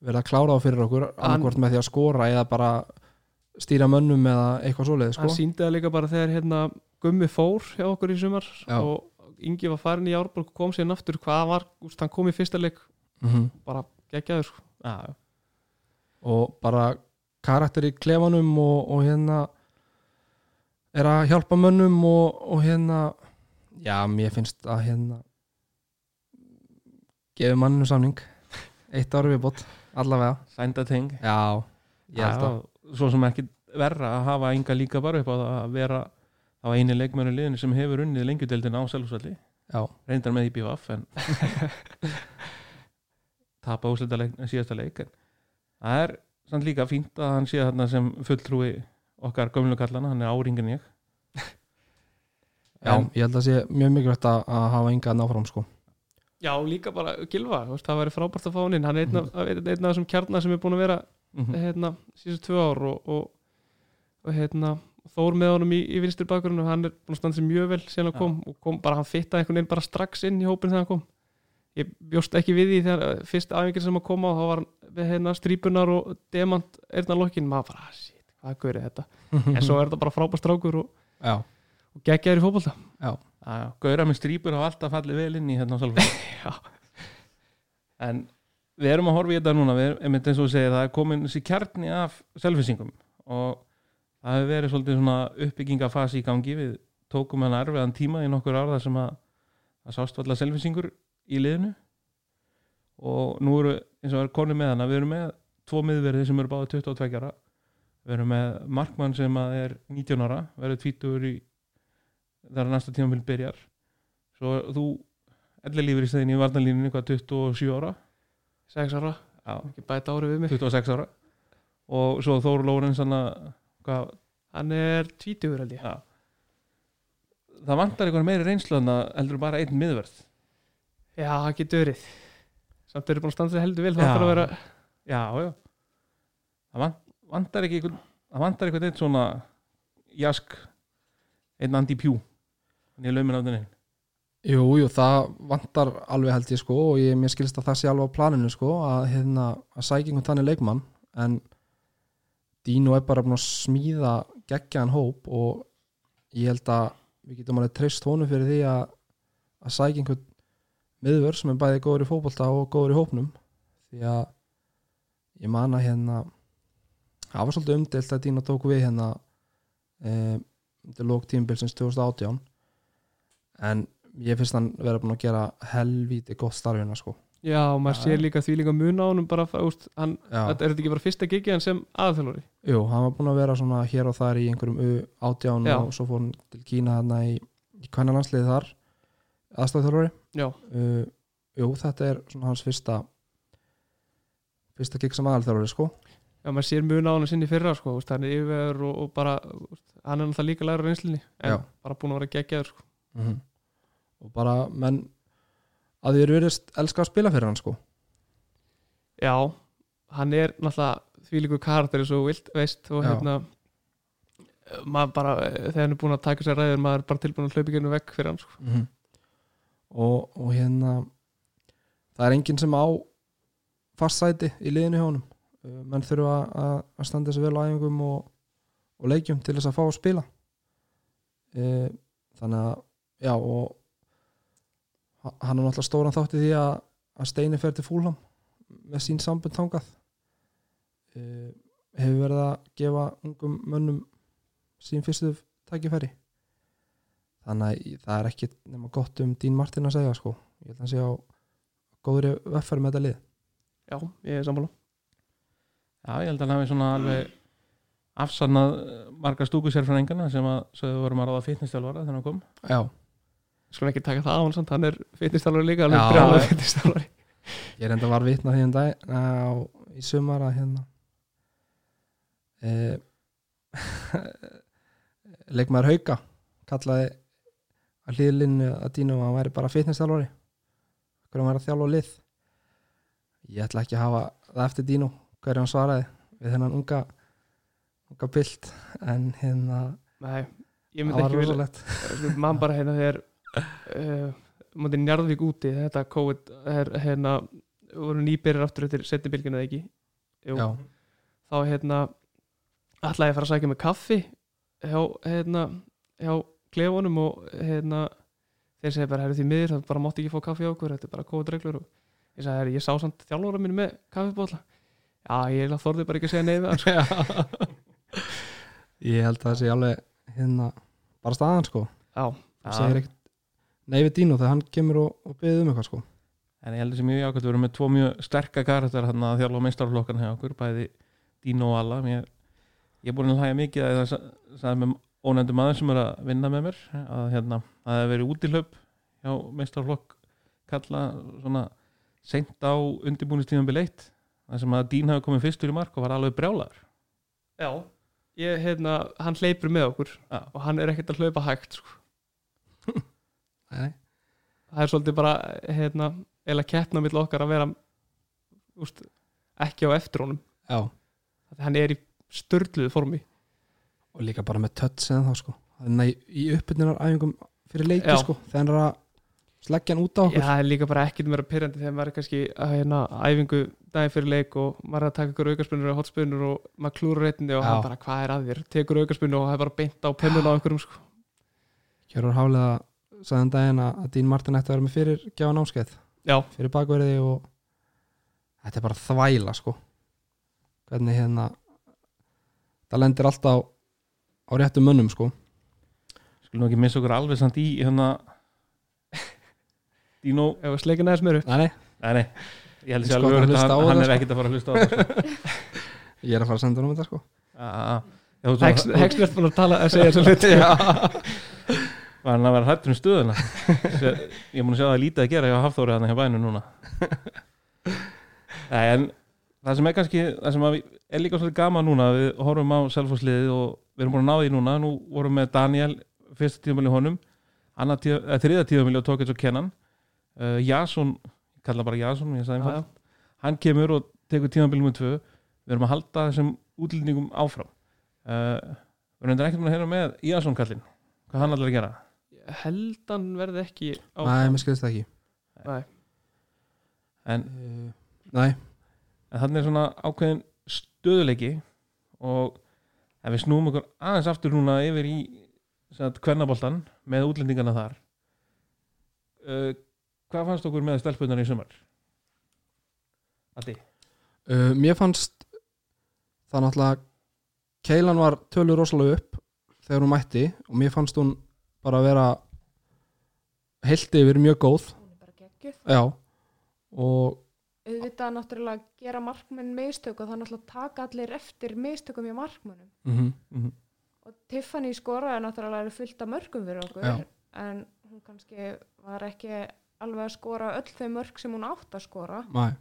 verið að klára á fyrir okkur annarkvort með því að skora eða bara stýra mönnum eða eitthvað svoleið sko. hann síndi það líka bara þegar hérna Gummi fór hjá okkur í sumar Já. og Ingi var farin í Árborg og kom síðan aftur hvað var, úst, hann kom í fyrsta leik mm bara geggjaður sko. Og bara karakter í klefanum og, og hérna er að hjálpa mönnum og, og hérna já, mér finnst að hérna gefi manninu samning. Eitt ári við bótt, allavega. Sændateng já, ég held að Svo sem ekki verra að hafa enga líka bara upp á það að vera á eini leikmönu liðinu sem hefur unnið lengjudeldin á Selfsvalli já, reyndar með í BVF en tapa úslita síðasta leik en það er samt líka fínt að hann sé þarna sem fulltrúi okkar gömlu kallana, hann er áringin ég. Já, En- ég held að sé mjög mikilvægt að, að hafa enga náfram sko. Já, líka bara Gilva, þú veist, það væri frábært að fá hann inn. Hann er einn af, einn, einn af þessum kjarnar sem er búin að vera Mhm. hérna, síðustu tvö ár og, og, og hérna Þór með honum í, í vinstur bakgrunum hann er búin að standa sér mjög vel síðan hann Já. kom og kom bara, hann fittaði einhvern veginn bara strax inn í hópin þegar hann kom ég bjóst ekki við því þegar fyrst afengir sem að koma og þá var við hérna strípunar og demant erna lokkin, maður bara, ah, shit, hvað gaurið þetta? En svo er þetta bara frábært strákur og, og geggjaður í já, Gauðra með strýpur hafa alltaf fallið vel inn í hérna á. Já. En við erum að horfa í þetta núna. Við, einmitt eins og þú segir, það er komin þessi kjarni af selfisingum og það hefur verið svolítið svona uppbyggingafasi í gangi. Við tókum hann erfiðan tíma í nokkur árða sem að það sást í liðinu. Og nú eru eins og er konið með hana, við erum með tvo miðverði sem eru báði 22 ára. Við erum með markmann sem að er 19 ára, verður 20 í þegar næsta tíma vil byrjar. Svo þú ellir lífur í stæðinni í varnalínunni hvað 27 ára? 6 ára, Já, ekki bæta ári við mig. 26 ára. Og svo Þóru Lórens hann að er 20 held ég. Já. Það vantar einhver meiri reynslu en að heldur bara einn miðverð já, það getur verið. Samt eru búin að standa sér heldur vel Já. það þarf að vera já, já. Það vant, vantar ekki það vantar einhvern einn svona jask einn Andy Pjú hann er laumin á þenni. Jú, jú, það vantar alveg held ég sko og ég mér skilst að það sé alveg á planinu sko að, hérna, að sækja einhvern þannig leikmann en Dino er bara búin að smíða geggjaðan hóp og ég held að við getum alveg treyst honum fyrir því að, að sækja einhvern miðvör sem er bæði góður í fótbolta og góður í hópnum. Því að ég man að hérna það var svolítið umdelt að Dino tók við hérna um, til lók tímbilsins 2018 en ég finnst hann vera búin að gera helvíti gott starfina sko. Já, og maður sér líka því líka mun á honum bara, úst, hann, er þetta ekki bara fyrsta gigi hann sem aðþjálfari Jú, hann var búin að vera svona hér og þar í einhverjum U18 Já. og svo fór hann til Kína þarna í, í hvernig landsliði þar aðstæðþjálfari já, uh, Jú, þetta er svona hans fyrsta fyrsta gig sem aðalþjálfari sko já, maður sér mun á honum sinni fyrra sko, úst, hann er yfir og, og bara úst, hann er náttúrulega líka læra reynslinni en Já. bara búin að vera geggjaður sko. -hmm. og bara menn að því eru verið elska að spila fyrir hann sko já, hann er náttúrulega því líku karakter eins og vilt, veist og Já. hérna maður bara, eh, þegar hann er búin að taka sér ræður maður er bara tilbúin að hlaupa ekki vekk fyrir hann sko. -hmm. Og, og hérna það er enginn sem á fast sæti í liðinu hjá honum. Uh, menn þurfa að, að standa sér vel á æfingum og, og leikjum til þess að fá að spila. Uh, þannig að já og ha- hann er náttúrulega stóran þátt í því að, að Steini fer til fúlham með sín sambund tangað uh, hefur verið að gefa ungum mönnum sín fyrstu tækifæri þannig að það er ekki nema gott um Dín Martin að segja sko. Ég held að hann sé á góðri veffari með þetta lið. Já, ég er sammála. Já, ég held að hann hafi svona alveg afsannað eh, marga stúkusérfræðingana sem að sögðu vorum að ráða fitnessstjálfara þegar hann kom. Já, skulum ekki taka það á hann samt, hann er fitnessstálari líka Já. fitnessstálari ég er enda var vitna því en dag á, í sumar að hérna e, leikmaður Hauka kallaði að hlýðlinu að Dínu að hann væri bara fitnessþjálfari. Hvernig hann væri að þjálfa lið? Ég ætla ekki að hafa það eftir Dínu hverju hann svaraði við þennan unga unga pilt en hérna nei, ég myndi ekki vilja rosalegt. Mann bara hérna þegar uh, mútið Njarðvík úti þetta COVID hérna, voru nýbyrjar aftur eftir setnibilginu eða ekki? Jú, þá hérna ætlaði ég að fara að sækja með kaffi hjá, hérna, hjá klefunum og hérna, þeir segja bara, herru því miður, það bara mátti ekki fá kaffi á okkur, þetta er bara kóð reglur og ég sagði, herru, ég sá samt þjálfóra mínu með kaffibólla já, ég þorði bara ekki að segja hann sko. ég held að það sé alveg hérna, bara staðan sko. Já, og segir ekkert nei við Dino þegar hann kemur og, og beðið um eitthvað sko. En ég held þessi mjög jákvæmt, við erum með tvo mjög sterka karakter hann að þjálfa meistarflokkan hjá okkur, bæði Dino og Alla. Mér, ég er búin að hlæja mikið að það sa- sagði með ónefndu maður sem er að vinna með mér, að hérna, að það hefur verið útilöp hjá meistarflokk kalla svona seint á undirbúinistíðan bileitt, þar sem að Dín hafi komið fyrstur í mark og var alveg brjálaður. já ég, hérna, hann hleypur með okkur Já. og hann er ekkert að hlaupa hægt sko. nei, það er svolítið bara hérna, eða keppna mill okkar að vera úst, ekki á eftir honum já Þannig að hann er í störluðu formi og líka bara með tötts eða þá sko. Þannig að í uppbyrnunar æfingum fyrir leiki Já. sko. Hann er að sleggja hann út á Já, okkur það er líka bara ekkert meira pyrrandi þegar maður er kannski að hérna, æfingu daginn fyrir leik og maður er að taka ykkur aukarspunur og hotspunur og maður klúrar reytindi og Já. hann bara hvað er að þér, tekur aukarspunu og það er bara beint á pennuna á einhverjum sko. Hjörur Hálega sagði um daginn að Dín Martin ætti að vera með fyrir gjáða námskeið. Já, fyrir bakverði og þetta er bara þvæla sko. Hvernig hérna það lendir alltaf á, réttum mönnum sko. Skulum ekki missa okkur alveg samt í hérna Dino. Ef við sleikina þess meira nei, nei, Nei, nei, ég held Sko, sér alveg hlusta að á hann, er sko. ekkert að fara að hlusta á það sko. ég er að fara að senda hann um þetta sko. Hexnert búin að tala að segja þessu hluti. Var hann að vera hrættur um stöðuna? Ég er múin að sjá það lítið að gera hjá Hafþóri hann hjá bænu núna. Nei, en það sem er kannski það sem að við, er líka svolítið gaman núna við horfum á selfhúsliðið og við erum búin að ná því núna, nú vorum við með Daniel fyrsta tíðumili honum tíð, eða, þriða tíðumili og tók eins og kennan. Uh, Jason, ég kalla bara Jason ég sagði einfalt, hann. kemur og tekur tíðumili með tvö, við erum að halda þessum útlýningum áfram. Uh, við erum ekkert búin að heyra með Jason kallinn, hvað hann allar að gera? Held hann verði ekki á nei, mér skilist það ekki. Nei. en uh, nei, en þannig er svona ákveðin stöðuleiki og ef við snúum okkur aðeins aftur núna yfir í kvennaboltan með útlendingana þar uh, hvað fannst okkur með stelpunar í sumar? Addi? uh, mér fannst það náttúrulega Keilan var tölur rosalega upp þegar hún mætti og mér fannst hún bara að vera heilt yfir mjög góð hún er bara geggjuð já og auðvitað náttúrulega gera markmenn mistök og það er náttúrulega taka allir eftir mistökum í markmennum mm Mm -hmm. og Tiffany skoraði náttúrulega fullt af mörgum fyrir okkur Já. en hún kannski var ekki alveg að skora öll þau mörg sem hún átt að skora. Nei,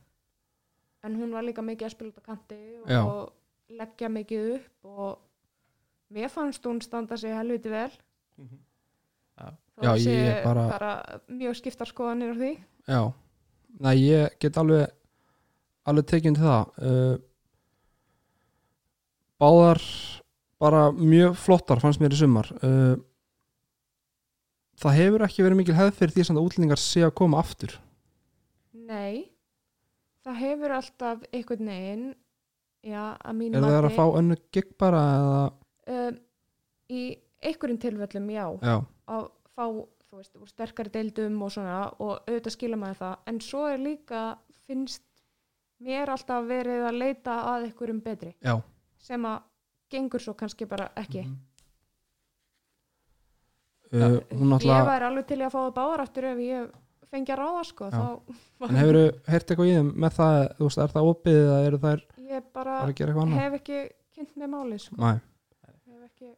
en hún var líka mikið að spila út á kanti og, Já. og leggja mikið upp og mér fannst hún standa sig helviti vel. Þó Já, að sé ég bara- bara mjög skiptar skoðanir á því. Já nei, ég get alveg alveg tekið til það. Uh, báðar bara mjög flottar fannst mér í sumar. Uh, það hefur ekki verið mikil hefð fyrir því það útlendingar sé að koma aftur. Nei, það hefur alltaf einhvern veginn, já, að mínu er það að fá önnu gig bara eða, um, í einhverjum tilfellum, já, já, að fá, þú veist, úr sterkari deildum og svona, og auðvitað skila maður það, en svo er líka, finnst mér alltaf verið að leita að einhverjum betri, já. sem að gengur svo kannski bara ekki. uh, hún Ég væri alveg til að fá það báðar aftur ef ég fengi að ráða, sko, en hefur þú heyrt eitthvað í þeim með það, þú veist, er það opið eða eru þær ég bara bara að gera eitthvað annað? hef ekki kynnt með máli, sko, Nei. hef ekki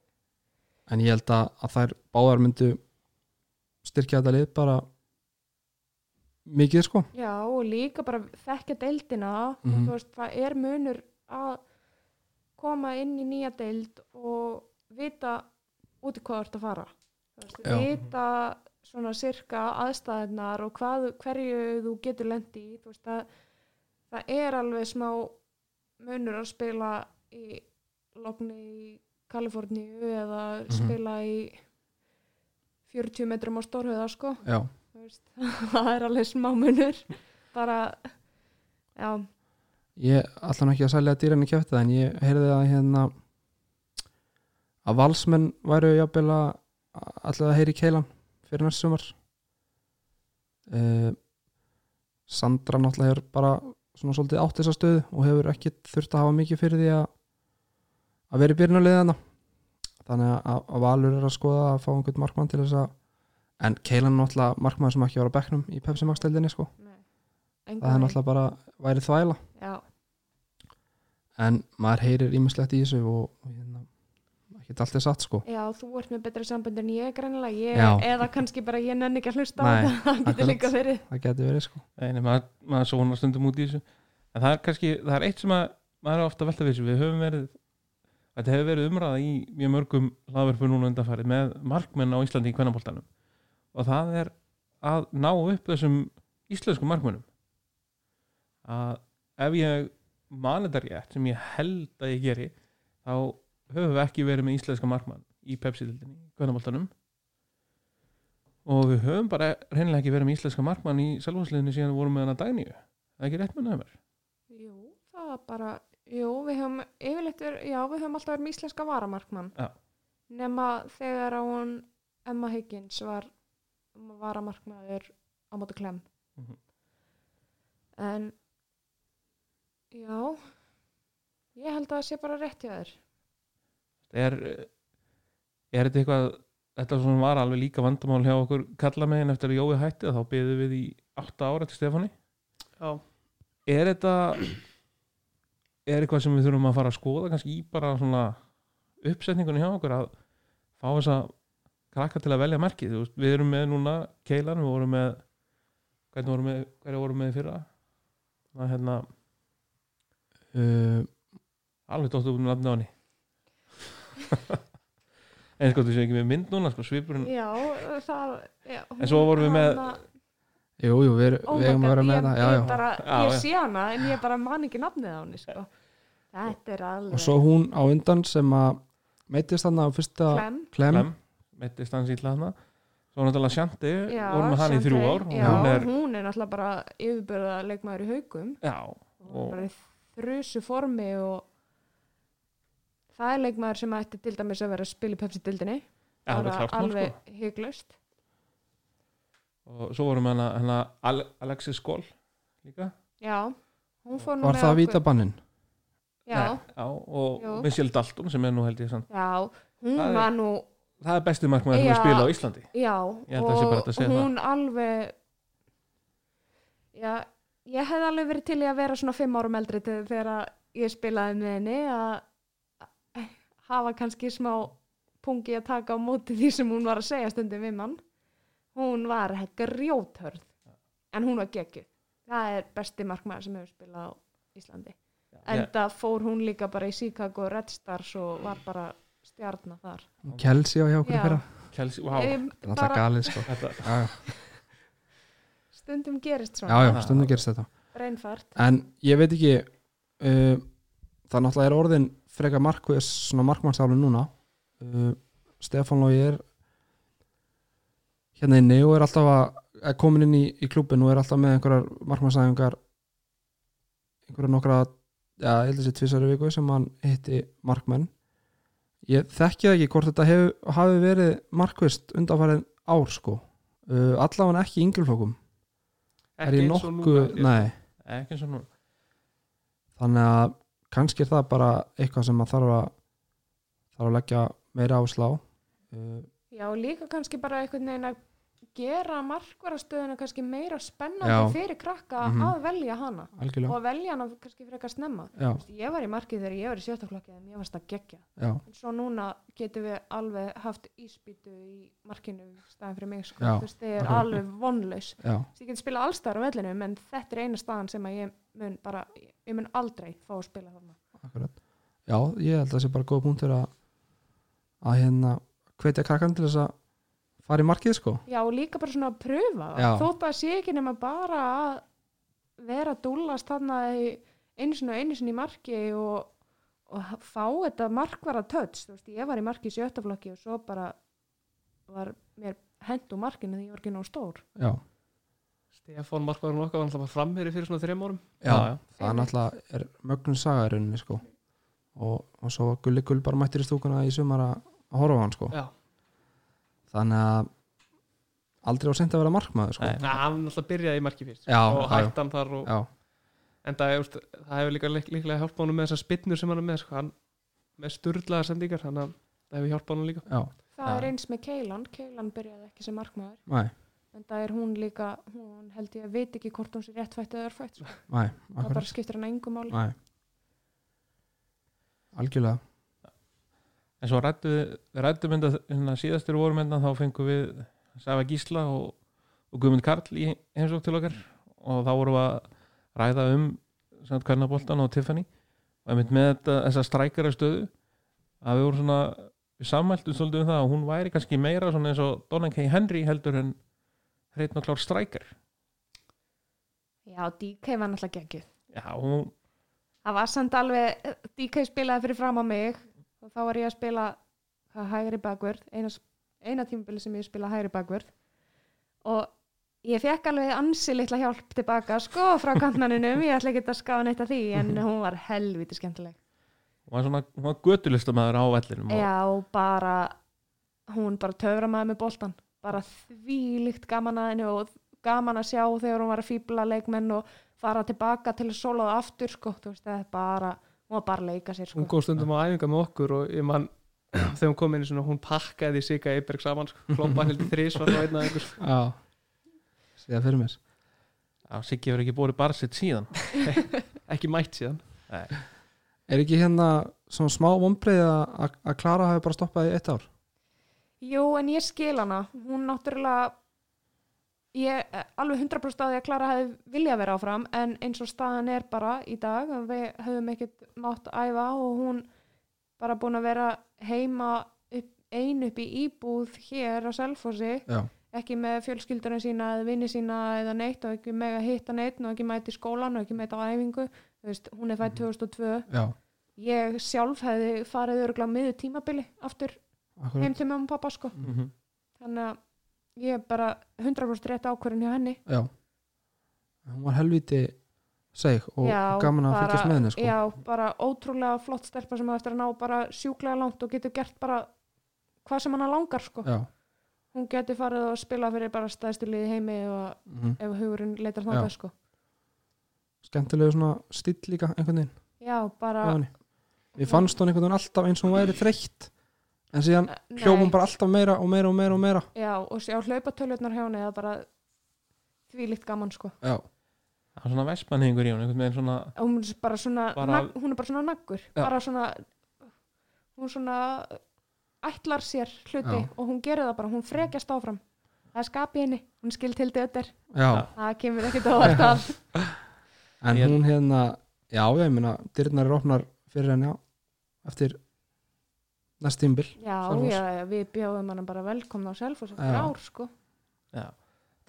en ég held að, að þær báðar myndu styrkja þetta lið bara mikið sko. Já, og líka bara þekkja deildina. Og Mhm. þú veist, það er munur að koma inn í nýja deild og vita út í hvað þú ert að fara. Veist, vita svona sirka aðstæðnar og hvað, hverju þú getur lendi í. Þú veist, það, það er alveg smá munur að spila í logni í Kaliforníu eða Mhm. spila í 40 metrum á stórhauða sko. Veist, það er alveg smá munur. Bara já, ég ætla nú ekki að sælja dýran í kjöfta en ég heyrði að hérna að valsmenn væru jafnvel að alltaf að heyri keilan fyrir næst sumar. Uh, Sandra náttúrulega hefur bara svona svolítið átt þessa stöðu og hefur ekki þurft að hafa mikið fyrir því að að vera í byrjunarliðana þannig að, að Valur er að skoða að fá einhvern markmann til þess að en keilan er náttúrulega markmann sem ekki var á bekknum í Pepsi Max deildinni sko. Nei. það er náttúrulega bara væri þvæla. Já, en maður heyrir ímislegt í þessu og, hérna, ekki allt er satt sko. Já, þú ert með betra sambund en ég Já. eða kannski bara ég nenni ekki að hlusta á Nei, það getur líka verið. Það getur verið sko. Nei, nei, maður, maður svona stundum út í þessu. En það er kannski, það er eitt sem að maður er ofta að velta við þessu, við höfum verið þetta hefur verið umræða í mjög mörgum hlaðverfu núna undanfarið með markmenn á Íslandi í kvennabóltanum og það er að ná upp þessum íslensku markmennum að ef ég mani þetta rétt sem ég held að ég geri þá höfum við ekki verið með íslenska markmann í Pepsi-dildinni í kvennabóltanum og við höfum bara reynilega ekki verið með íslenska markmann í selvhúsliðinu síðan við vorum með hana dagníu það er ekki rétt með nefnir Jú, það var bara, jú, við höfum yfirleitt, verið- já, við höfum alltaf verið með íslenska varamarkmann. Já. nema þegar að hún Emma Higgins var varamarkmaður á móti klem Mhm. en já ég held að það sé bara rétt hjá þér. Er, er þetta eitthvað þetta sem var alveg líka vandamál hjá okkur kalla megin eftir að Jói hætti þá byggðum við í 8 ára til Stefáni. Já, er þetta er eitthvað sem við þurfum að fara að skoða kannski í bara svona uppsetningunni hjá okkur að fá þess að krakka til að velja merkið Þú veist, við erum með núna keilan, við vorum með hvernig vorum með, hverja vorum í fyrra? Það er hérna uh, alveg dóttu með nafni á henni. En sko þú séu ekki með mynd núna sko, svipurinn já, það já, En svo vorum við með- hana- jú, jú, við, oh við eigum að vera með ég, það já, ég, já. bara, Já, ég já. sé hana en ég bara man ekki nafnið á henni sko. þetta er alveg og svo hún á undan sem að meittist hann á fyrsta klem klem, meittist hans ítla hana svo náttúrulega Sjanti, Já, vorum með hann í þrjú ár. og já, hún er, hún er náttúrulega bara yfirbörða leikmaður í haugum já, og og bara í þrusu formi og það er leikmaður sem ætti til dæmis að vera að spila í Pepsi-dildinni já, alveg klárt mál sko. alveg hygglust og svo vorum við hana, hana Ale- Alexis Skól líka. Já, hún fór nú var með það okkur- vítabannin? Já, Nei, já, og Jú. Michelle Dalton sem er nú held ég sann já, hún Það er- var nú það er besti markmaður sem Já. við spila á Íslandi. já, Ég held að það sé bara hægt að og segja hún alveg já, ég hefði alveg verið til í að vera svona fimm árum eldri til þegar að ég spilaði með henni að að hafa kannski smá pungi að taka á móti því sem hún var að segja stundum við mann hún var grjóthörð en hún var geggju það er besti markmaður sem hefur spilað á Íslandi. En það fór hún líka bara í Chicago Red Stars og var bara stjarnar þar. Kelsey á hjá okkur Já. fyrir Kelsey, wow, er alltaf bara galið sko. Já, já, stundum gerist já, svona. Já, stundum gerist þetta. Reynfært en ég veit ekki uh, það náttúrulega er orðin frekar markvis svona markmannsálu núna. Uh, Stefán Lógi er hérna inni og er alltaf að er komin inn í, í klubin og er alltaf með einhverjar markmannsæfingar einhverjar nokkra já, ég held að sé tvisari viku sem hann hitti markmenn. Ég þekki það ekki hvort þetta hef, hafi verið markvist undanfarið ár sko. Uh, allavega ekki yngjulflokkum er ég nei. Ekki eins og nú þannig að kannski er það bara eitthvað sem að þarf að þarf að leggja meira áslá uh, Já, líka kannski bara einhvern veginn að gera markvarastöðuna kannski meira spennandi Já. fyrir krakka Mhm. að velja hana algjörlega. og velja hana kannski fyrir eitthvað snemma veist, ég var í markið þegar ég var í sjöttaflokki en ég varst að gegja já, en svo núna getum við alveg haft íspýtu í markinu í staðan fyrir mig sko. Þið er alveg vonlaus. Þess, ég get spila allstar á vellinu en þetta er eina staðan sem ég mun bara ég mun aldrei fá að spila þarna. Akkurat. Já, ég held að það sé bara góð punktur að að hérna hvetja krakkan til þess að fara í markið sko. Já, og líka bara svona að pröfa þótt að sé ekki nema bara að vera að dúllast þarna í einu sinni og einu sinni í marki og, og fá þetta markvara töts, þú veist, ég var í marki í sjöttaflokki og svo bara var mér hent úr markinu því ég var ekki nóg stór. Já, Stefán Markmaður okkar var bara framherri fyrir svona þreim árum. Já, Já, já. það er náttúrulega er mögnum saga í rauninni sko. Og, og svo var Gulli Gull bara mættir í stúkuna í sumar að að horfa á hann sko. Já, þannig að aldrei á seint að vera markmaður sko. Nei. Hann alltaf byrjaði í marki fyrst Já, og hann þar og, Já, en það, er, úst, það hefur líka lík- líklega hjálpað honum með þessar spinnur sem hann er með sko. hann með sturlaðar sendingar þannig að það hefur hjálpað honum líka. Já, það er eins með Keilan. Keilan byrjaði ekki sem markmaður. Næ, en það er hún líka, hún held ég að veit ekki hvort hún sé réttfætt eða örfætt sko. það bara skiptir hann engum máli. Næ Algjörlega En svo rættu við, rættum mynda hérna síðastur vorum mynda þá fengum við Safa Gísla og, og Guðmund Karl í heimsók til okkar og þá vorum við að ræða um Karnaboltan og Tiffany. Og einmitt með þetta, þessa strækara stöðu að við vorum svona við sammæltum svolítið um það að hún væri kannski meira svona eins og Donna K. Henry heldur en hreitn og klár strækar. Já, DK var náttúrulega geggjuð. Já, hún, það var samt alveg, DK spilaði fyrir fram á mig og þá var ég að spila hægri bakvörð eina, eina tímabili sem ég spila hægri bakvörð. Og ég fekk alveg ansi litla hjálp tilbaka sko frá kantmanninum, ég ætla ekki að skáða neitt af því en hún var helviti skemmtileg. Hún var svona hún var götulistamæður á vellinum og, já, bara hún bara töfra maður með boltan bara þvílíkt gaman að henni og gaman að sjá þegar hún var að fýbla leikmenn og fara tilbaka til að sóla það aftur sko, þú veist, það er bara hún var bara að leika sér sko. Hún góð stundum á æfinga með okkur og ég man þegar hún kom inn í svona, hún pakkaði Sigga Eiberg saman, sko, kloppa heldur þrís var það einn að einhver Já. Síðan fyrir mér. Já, Siggi hefur ekki búið barsitt síðan. Ekki mætt síðan. Nei. Er ekki hérna svona smá vombrið að að Klara hafi bara stoppað í eitt ár? Jú, en ég skil hana. Hún náttúrulega, ég er alveg 100% að því að Klara hefði vilja vera áfram, en eins og staðan er bara í dag, að við höfum ekkert mátt æfa og hún bara búin að vera heima upp, ein upp í íbúð hér á Selfossi, Já, ekki með fjölskyldurinn sína eða vinni sína eða neitt og ekki með að hitta neitt og ekki mæti í skólan og ekki mæti á æfingu. Þú veist, hún er fætt 2002. já, Ég sjálf hefði farið örgulega miður tímabili aftur akkurat heim til mamma og pappa sko mm -hmm. þannig að ég er bara 100% rétt ákvörðin hjá henni. Já. Hún var helviti seg og gaman að fylgjast með henni sko. já, bara ótrúlega flott stelpa sem á eftir að ná bara sjúklega langt og getur gert bara hvað sem hana langar sko. Já, hún getur farið og spila fyrir bara stæðstu liði heimi og mhm. ef hugurinn leitar Já. þangað sko. Skemmtilegu svona still líka einhvern veginn. Já, bara. Mér fannst hún einhvern veginn alltaf eins og hún væri þreytt en síðan nei, hljófum bara alltaf meira og meira og meira og meira. Já, og sjá hlaupatölutnar hjá henni það er bara því líkt gaman sko. Já, það er svona vestmannhingur í hún einhvern veginn svona hún er bara svona, Bara- nag, hún er bara svona naggur Já. bara svona hún svona ætlar sér hluti Já. og hún gerir það bara, hún frekjast áfram. Það er skap í henni, hún skil til döður já, það kemur ekkert á þetta en hún hérna Já, ég meina, dyrnar er opnar fyrir henni á eftir næst tímbil já, Selfoss. já, við bjóðum hann bara velkomna á Selfoss eftir Já. ár sko. Já,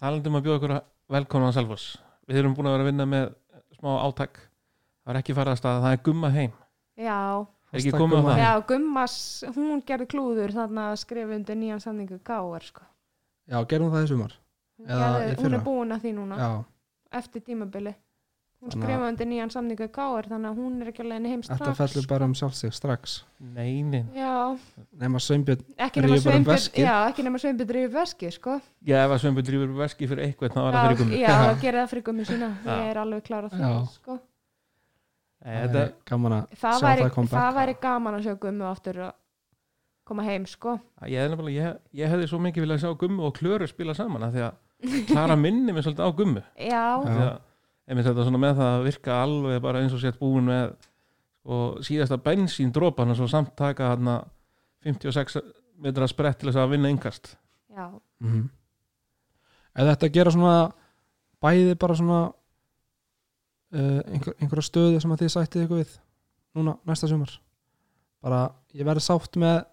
talandi um að bjóða okkur velkomin á Selfoss. Við erum búin að vera að vinna með smá átak. Það er ekki farið að það er gumma heim. Já, Er ekki Hashtag komið á Gumma það? já, Gummas hún gerði klúður þannig að skrifa undir nýjan samningu Gáar sko. Já, gerum það í sumar? Eða í gerði, hún fyrra. er búin að því núna. Já, eftir tímabili hún að- skrifaði undir nýjan samningu Gáar þannig að hún er ekki alveg heim strax þetta fellur bara um sjálfsig strax Nei, nei já, nema Sveinbjörn ekki nema Drífur bara um veskið. já, ekki nema Sveinbjörn drifur veski sko. Já, ef að Sveinbjörn drýfur veski fyrir eitthvað þá var það gummi já, það gerir það fyrir gummi sína ég er alveg því Já. sko. Nei, Þetta, gaman að það, Sjá væri, það come back. það væri gaman að sjá gummi aftur að koma heim sko. ég, er ég, ég hefði svo mikið viljað sjá gummi og klöru spila saman af því að Klara minni mig svolítið á gummi já, að einmitt þetta svona með það að virka alveg bara eins og sett búin með og síðasta bensín dropan og svo samt taka hann 56 metra sprett til þess að vinna yngast já, mm -hmm. eða þetta gera svona bæði bara svona uh, einhver, einhverja stöðu sem að þið sættið ykkur við núna næsta sumar? Bara ég verði sátt með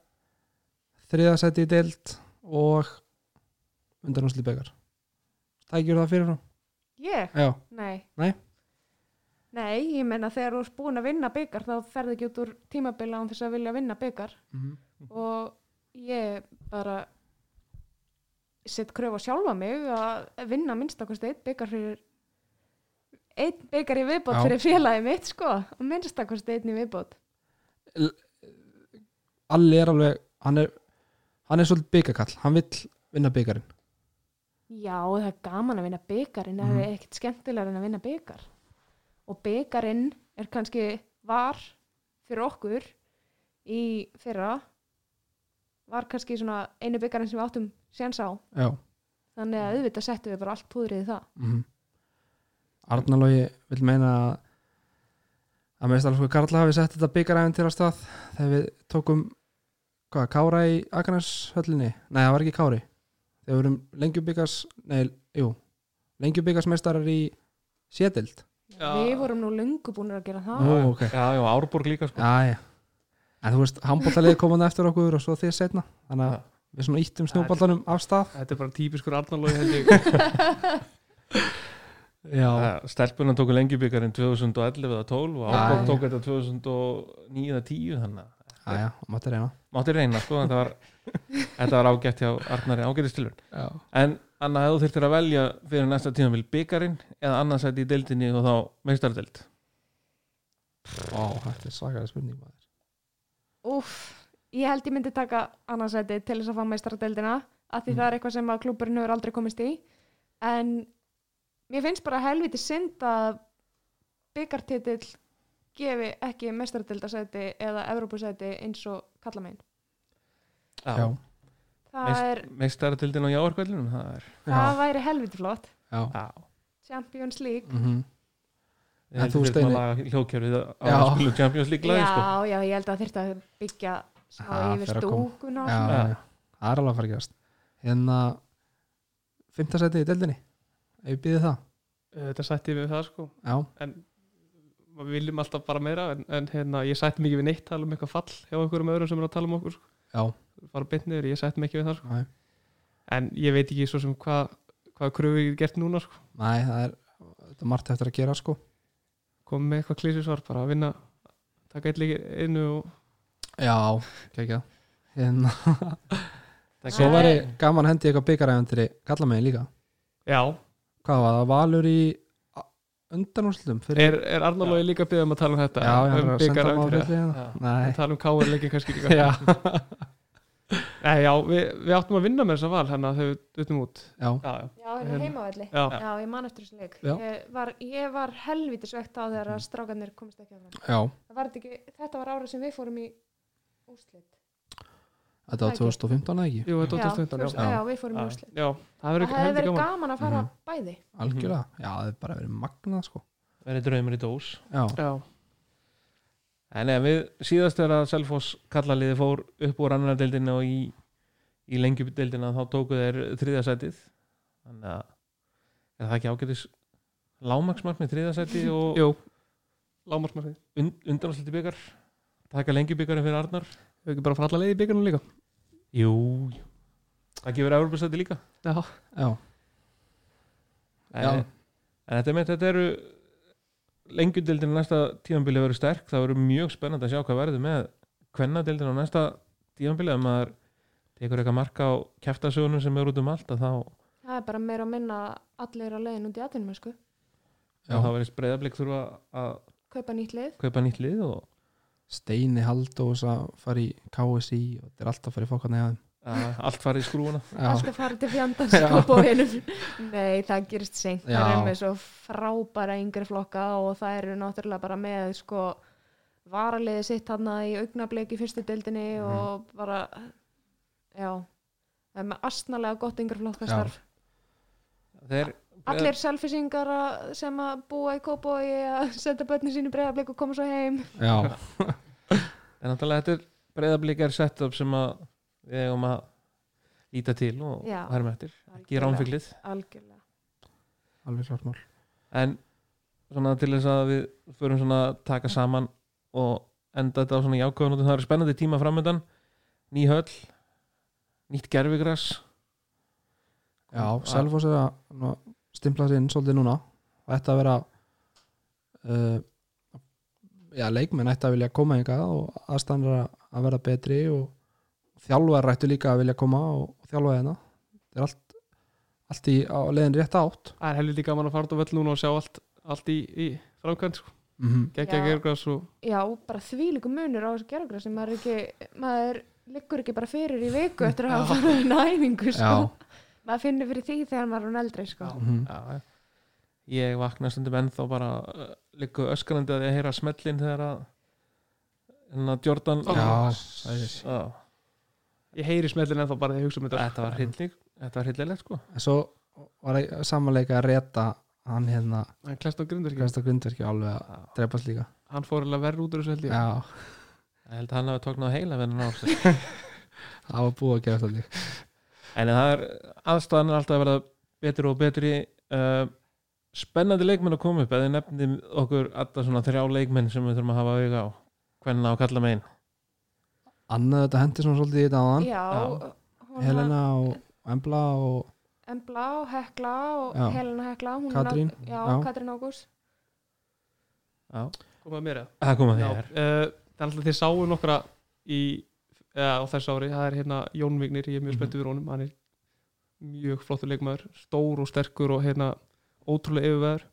þriðasetti í deild og undanúsli begar tækjur það fyrir frá ég, já, nei. Nei? Nei, ég menna þegar þú ert búin að vinna byggar þá ferði ekki út úr tímabila án þess að vilja vinna byggar mm og ég bara sett kröfu á sjálfa mig að vinna minnstakosti einn byggar fyrir einn byggar í viðbót Já. fyrir félagi mitt sko. Og minnstakosti einn í viðbót. Alli er alveg hann er hann er svolítið byggakall, hann vill vinna byggarinn Já, það er gaman að vinna byggarinn það Mhm. er ekkert skemmtilegar en að vinna byggar og byggarinn er kannski var fyrir okkur í fyrra var kannski svona einu byggarinn sem við áttum séns á. Já. Þannig að auðvitað settum við bara allt púðrið í það. Mm Arnalógi vil meina að að meðstæðan Karla hafi sett þetta byggaræfin til að stað þegar við tókum hvað, Kára í Akarnashöllinni nei, það var ekki Kári þegar við erum lengjubyggas nei, jú, lengjubyggasmeistarar í Sétild Já. Við vorum nú lungu búin að gera það. Ó, ok. Já, já, Árborg líka sko. Já, já. En þú veist, handbóltalið komaði eftir okkur og svo þið setna Þannig að Já. við svona íttum snjóboltanum af stað. Þetta er bara típiskur Arnarlói held ég. Já, Stelpunan tóku lengjubikarinn 2011 eða 12 og. Árborg tók þetta 2009 eða 10 þannig að já, já, mátti reyna. Mátti reyna sko, þetta var, þetta var ágætt hjá Arnari ágættistilur Já, en Anna, þú þurftir að velja fyrir næsta tímafél byggarinn eða annarsæti í deildinni og þá meistardeild? Ó, þetta er svakaði spurning maður. Úff, ég held ég myndi taka annarsæti til þess að fá meistaradeildina af því Mm. það er eitthvað sem að klúburinn hefur aldrei komist í. En mér finnst bara helviti synd að byggartitill gefi ekki meistaradeildasæti eða Evrópusæti eins og kalla megin Já, það, Meist- er, meistardildin á jáarkvöldinum það er það já, væri helviti flott. Já. Já. Champions League. Mm Ég held þú, við þurfum Steini? að laga hljóðkerfið á Já. að spila Champions League lagi já, sko. já, ég held að að byggja Já, yfir að Já, já, það er alveg að fara að gerast. Hérna Fymta seti í deildinni. Ef við býðið það? Þetta sætti við það sko. Já, en við viljum alltaf bara meira en, en hérna, ég sætti mikið við neitt tala um eitthvað fall hjá einhverjum öðrum sem er að tala um okkur sko. Fara beint niður, ég sætti mikið við það sko. en ég veit ekki svo sem hvað hvað kröfu ég gert núna sko. næ það er Þetta er margt eftir að gera sko. Komið með eitthvað klísisvar, bara að vinna taka eitt líki innu og Já, kekja. Hérna, Það svo væri gaman hendi eitthvað byggaræfintri Kalla megin líka. Já, Hvað var það, Valur í undanúrslutum fyrir er, er Arnalói líka byggðum að tala um þetta Já, já, um að senda byggar má að fyrir Já. Nei, tala um káar leikin kannski líka já, Nei, já, við, við áttum að vinna með þessa val hérna þegar við duttum út já, Já, já. Já, hérna heimavelli. Já. Já, ég man eftir þessu leik. Já. Ég var, ég var helviti svegt á þegar að strákarnir komist ekki áfram. já Það var þetta ekki, þetta var árið sem við fórum í úrslit. Þetta var 2015 eða ekki? Jú, þetta var Já, 2015 já. já. við fórum í úrslit. já, það heldur verið gaman gaman að fara Mhm. bæði. Algjörlega, já, það er bara verið magnað sko verið draumur í dós Já, Já, En ef við síðast er að Selfoss kallaliði fór upp úr annar deildina og í, í lengjudeildina þá tóku þeir þriðasætið þannig að er það ekki ágætis lámaksmark með þriðasæti og jú Lámarsmarfið, und, undanátsliti byggar taka lengjubyggarinn fyrir Arnar við ekki bara fara alla leið í byggarnum líka Jú, jú. það gefur Evropasæti líka Já, já, en, Já. en þetta, er með, þetta eru lengjudeildin næsta tímanbili verður sterk það verður mjög spennandi að sjá hvað verður með kvennadeildin á næsta tímanbili ef maður tekur eitthvað marka á kæftasögunum sem er út um allt að þá, Það er bara meira að minna allir að leiðin út í sko. já. þá verður breyðablík þurfa að Kaupa nýtt lið. kaupa nýtt lið og Steini Haldós að fara í KSI og þetta er alltaf að fara í fokkarni að að allt farið í skrúuna Alltaf farið til fjandans. Nei, það gerist seint. Það er með svo frábæra yngri flokka og það eru náttúrulega bara með, sko, varaliði sitt hann í augnablik í fyrstu deildinni Mhm. og bara, já, það er með astnalega gott yngri flokka starf. þeir Allir selfisingar sem að búa í Kópói að senda börnin sín í breyðablik og koma svo heim. Já, en náttúrulega þetta er breyðablík er sett upp sem að við eigum að líta til og Já. herma eftir. Ekki ránfyglið Algjörlega. alveg klart mál en svona til þess að við förum svona að taka saman og enda þetta á svona jákvæðan og það eru spennandi tíma framöndan ný höll nýtt gerfigras Já, Selfoss er að ná, stimpla sér inn svolítið núna og ætti að vera uh, já, leikmenn ætti að vilja koma hingað og aðstæðan er að vera betri og þjálfar ættu líka að vilja koma og, og þjálfa hérna þetta er allt, allt í á leiðin rétt átt það er helviti gaman að fara út á völl núna og sjá allt, allt í, í framkvæmt sko. mm -hmm. Já. Já, bara þvílíku munur á þessu gerðugra sem maður ekki, maður liggur ekki bara fyrir í viku eftir að hafa farið í næfingu sko. Maður finnur fyrir því þegar maður er hún eldri sko. Já, já. ég vakna stundum ennþá bara uh, liggu öskrandi að ég heyra smellin þegar að hérna Jordan já. Já, ég heyri smellin ennþá bara þegar ég hugsa um þetta þetta var hrylling þetta var hryllilegt sko. En svo var ég samanleika að reta hann hérna hann klest á grundverki, alveg að Já. drepast líka. Hann fór alveg verður út úr þessu held ég. Já, ég held að hann hafi tóknað heila við hann á það var búið að gera þetta líka en það er aðstæðan er alltaf að verða betri og betri. Uh, spennandi leikmenn að koma upp eða nefnum okkur alltaf svona þrjá leikmenn sem við þurfum að hafa auga á. Hvernig á að kalla megin Annað þetta hendi svona svolítið í þetta áðan. Já, Já. Helena og Embla og Embla og Hekla og Já. Helena Hekla hún Katrín, já, já. Katrín Ágúst. Já, komað mér. Eða það koma Já, þér uh, það er alltaf þið sáu nokkra í, eða, á þessu ári. Það er hérna Jón Vignir, ég er mjög Mhm. spenntið við honum. Hann er mjög flottur leikmaður stór og sterkur og hérna ótrúlega yfirveður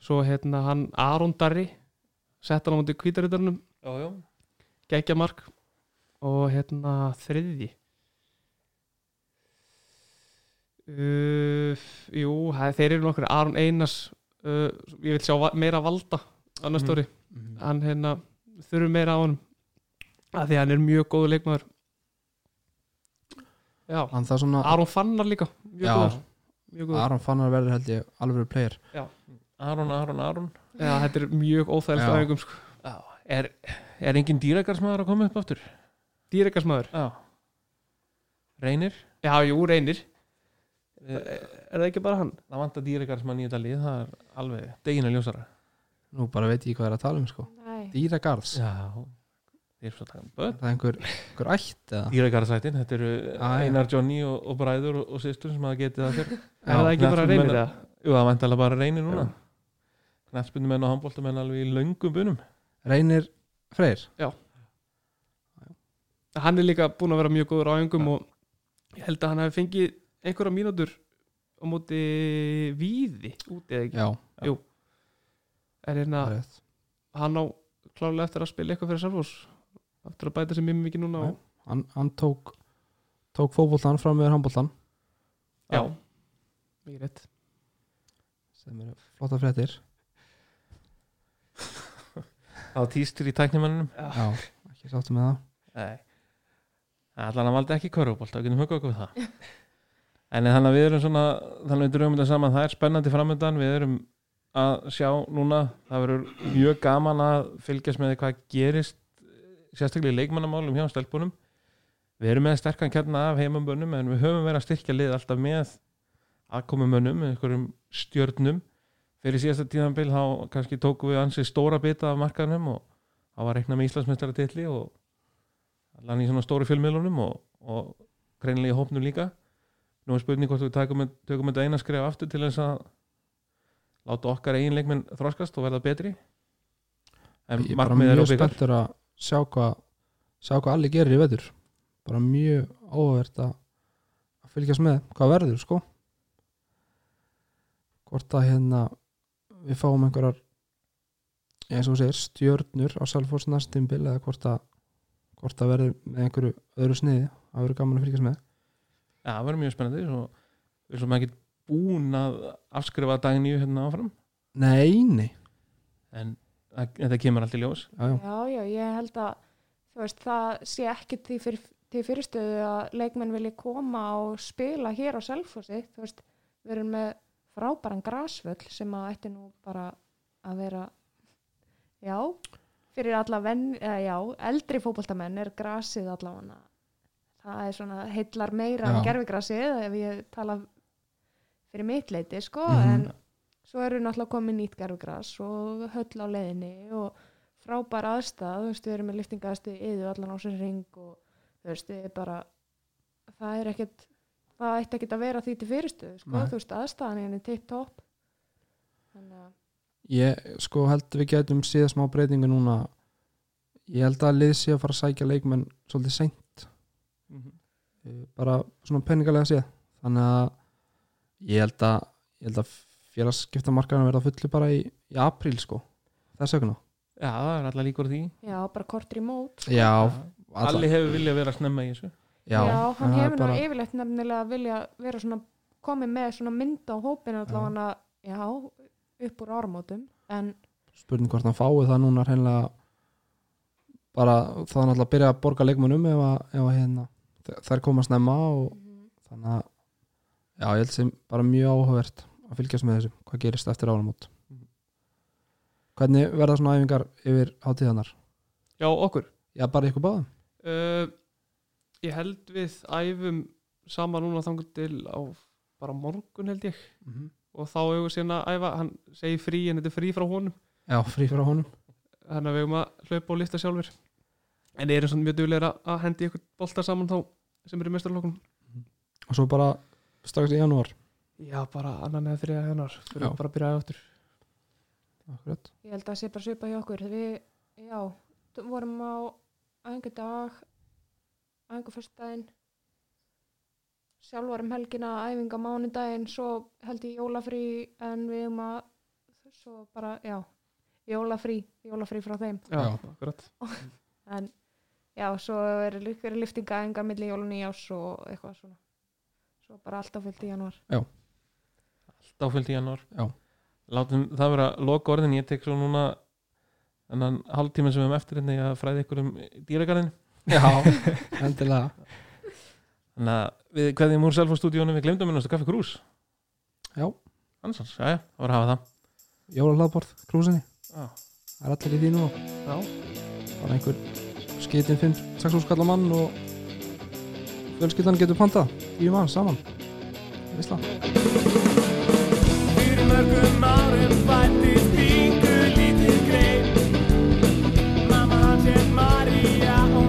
svo hérna hann Aron Darri sett hann á mútið kvítarittarnum geggja mark. Og hérna þriðji. Uh, jú, þeir eru nokkur. Aron Einars uh, ég vil sjá meira valda á næsta Mhm. ári. Hann hérna þurfum meira á honum að því að hann er mjög góður leikmaður já, Hann það svona Aron Fannar líka mjög Já. góður, mjög góður. Aron Fannar verður held ég alveg player Aron, Aron, Aron Já, þetta er mjög óþægilegt Já. aðeingum sko. Já, er, er engin dýragarsmaður að koma upp aftur? dýrekarsmaður, Já Reynir? já, jú, reynir Er, er það ekki bara hann? það vantar dýragarsmann í þetta lið það er alveg deginu ljósara Nú bara veit ég hvað er að tala um sko Nei. Dýragarðs Já Börn. Er það einhver, einhver ætt eða? Dýragarsættin, þetta eru Ah, já. Einar Johnny og, og bræður og, og sýstur sem hafa getið það sér er það ekki bara reynir það? Jú, það vantar bara reynir núna. Knætspindumenn og handbóltamenn alveg í löngum bunum. Reynir Freyr? Hann er líka búin að vera mjög góður á aðeingum og ég held að hann hefði fengið einhverja mínútur á móti víði út eða ekki? Já, er hérna, það er rétt. hann á klárlega eftir að spila eitthvað fyrir Sarfors eftir að bæta sér mjög mikið núna og, hann, hann tók tók fótboltan fram með handboltan já, mikið rétt. Sem eru flotta fréttir. Á týstur í tæknimannum Já, ekki sáttu með það. Nei. Allan að valda ekki körfubólt, þá getum hugað okkur við það. En þannig að við erum svona þannig að við dröfum þetta saman, það er spennandi framöndan við erum að sjá núna. Það verður mjög gaman að fylgjast með því hvað gerist sérstaklega í leikmannamálum hjá stelpunum. Við erum með sterkan kjarna af heimambönnum en við höfum verið að styrkja lið alltaf með aðkomumönnum, einhverjum stjörnum. Fyrir síðasta tíðanbil þá kannski tókum við ansið stóra bita af markaðnum og það var reiknað með Íslandsmeistaratilli og allan í svona stóri fjölmiðlunum og, og greinilega í hópnum líka. Nú er spurning hvort við tökum, tökum þetta eina skref aftur til þess að láta okkar eigin leikmenn þroskast og verða betri. En Ég er bara markmið er mjög óbyggar spenntur að sjá hvað sjá hvað allir gerir í vetur. Bara mjög óvert að fylgjast með hvað verður sko. Hvort að hérna við fáum einhverjar eins og segir stjörnur á Salfors næstimbil eða hvort að hvort að verður með einhverju öðru sniði. Að verður gaman að fylgjast með. Já, það verður mjög spennandi. Svo, við erum ekki búin að afskrifa dagníu hérna áfram. Nei, nei. En þetta kemur allt í ljós já, já. Já, já, ég held að þú veist, það sé ekki til, fyrir, til fyrirstöðu að leikmenn vilji koma og spila hér á Selfossi þú veist, við erum með frábæran grasvöll sem að ætti nú bara að vera já, fyrir alla venn, eða já, eldri fótboltamenn er grasið allavega það er svona heillar meira en Já. gerfigrasið ef ég tala fyrir mitt leiti sko, Mhm. en svo eru náttúrulega komið nýtt gerfigras og höll á leiðinni og frábær aðstæð, þú veist, við erum með liftingaðstu yðu allan á sér ring og þú veist, við bara það er ekkert, það ætti ekkert að vera því til fyrirstöðu, sko, Nei. þú veist, aðstæðan er henni tipp topp. Þannig að Ég sko held við getum síða smá breytingu núna. Ég held að lið sé að fara að sækja leikmenn svolítið seint. Eh, bara svona peningalega séð. Þannig að ég held að, ég held að félagsskipta markaðan verða fullu bara í, í apríl sko. Þess vegna. Já, það er allar líkur á því. Já, bara kortur í mót Já, alla- Alli hefur viljað vera snemma í þessu. Já, hann það er hefur nú bara- yfirleitt nefnilega vilja vera svona komið með svona mynd á hópinu allavega já, upp úr ármótum en spurning hvort hann fái það núna hreinlega bara er náttúrulega að byrja að borga leikmönnum ef að, ef að hérna, þær koma snemma og þannig að já, ég held sem bara mjög áhugavert að fylgjast með þessu, hvað gerist eftir áramót. Hvernig verða svona æfingar yfir hátíðanar? Já, okkur. Já, bara ykkur báðum? Uh, Ég held við æfum sama núna þangur til á bara morgun held ég. Mm -hmm. og þá hefur við síðan að æfa hann segir frí en þetta er frí frá honum. Já, frí frá honum. Þannig að við hefum að hlaupa og lifta sjálfur en við erum svona mjög duglegir að- hendi ykkur boltar saman þá sem eru í mestarlokkunum og svo bara strax í janúar Já, bara annan eða þriða hennar. Fyrir Já. við bara að byrja áttur Akkurat. ég held að það sé bara svipa hjá okkur. Við, já, vorum á æfingu dag æfingu fyrstdæðin sjálf varum helgina æfinga mánudaginn svo held ég jólafrí en við um að svo bara, já, jólafrí jólafrí frá þeim. Já, Já. akkurat. En já, svo er líka liftinga æfingar milli jólun í ás og eitthvað svona. Svo bara alltaf fyllt í janúar Stáfyllt í janúar. Já. Látum það vera loka orðin Ég tek svo núna Þannig hálftíma sem við erum eftir hérna í að fræða ykkur um dýragarðin Já, endilega. Þannig að við kveðjum úr Selfos-stúdíónu Við glemdum minnast að kaffi krús Já. Ansans, já, það var að hafa það. Jólahlaðborð, krúsinni Já. Það er allir í því nú. Já. bara einhver skitin 5-6 skalla mann og fjölskyldan getur pantað. Tíu mann saman. Veistla. María, hún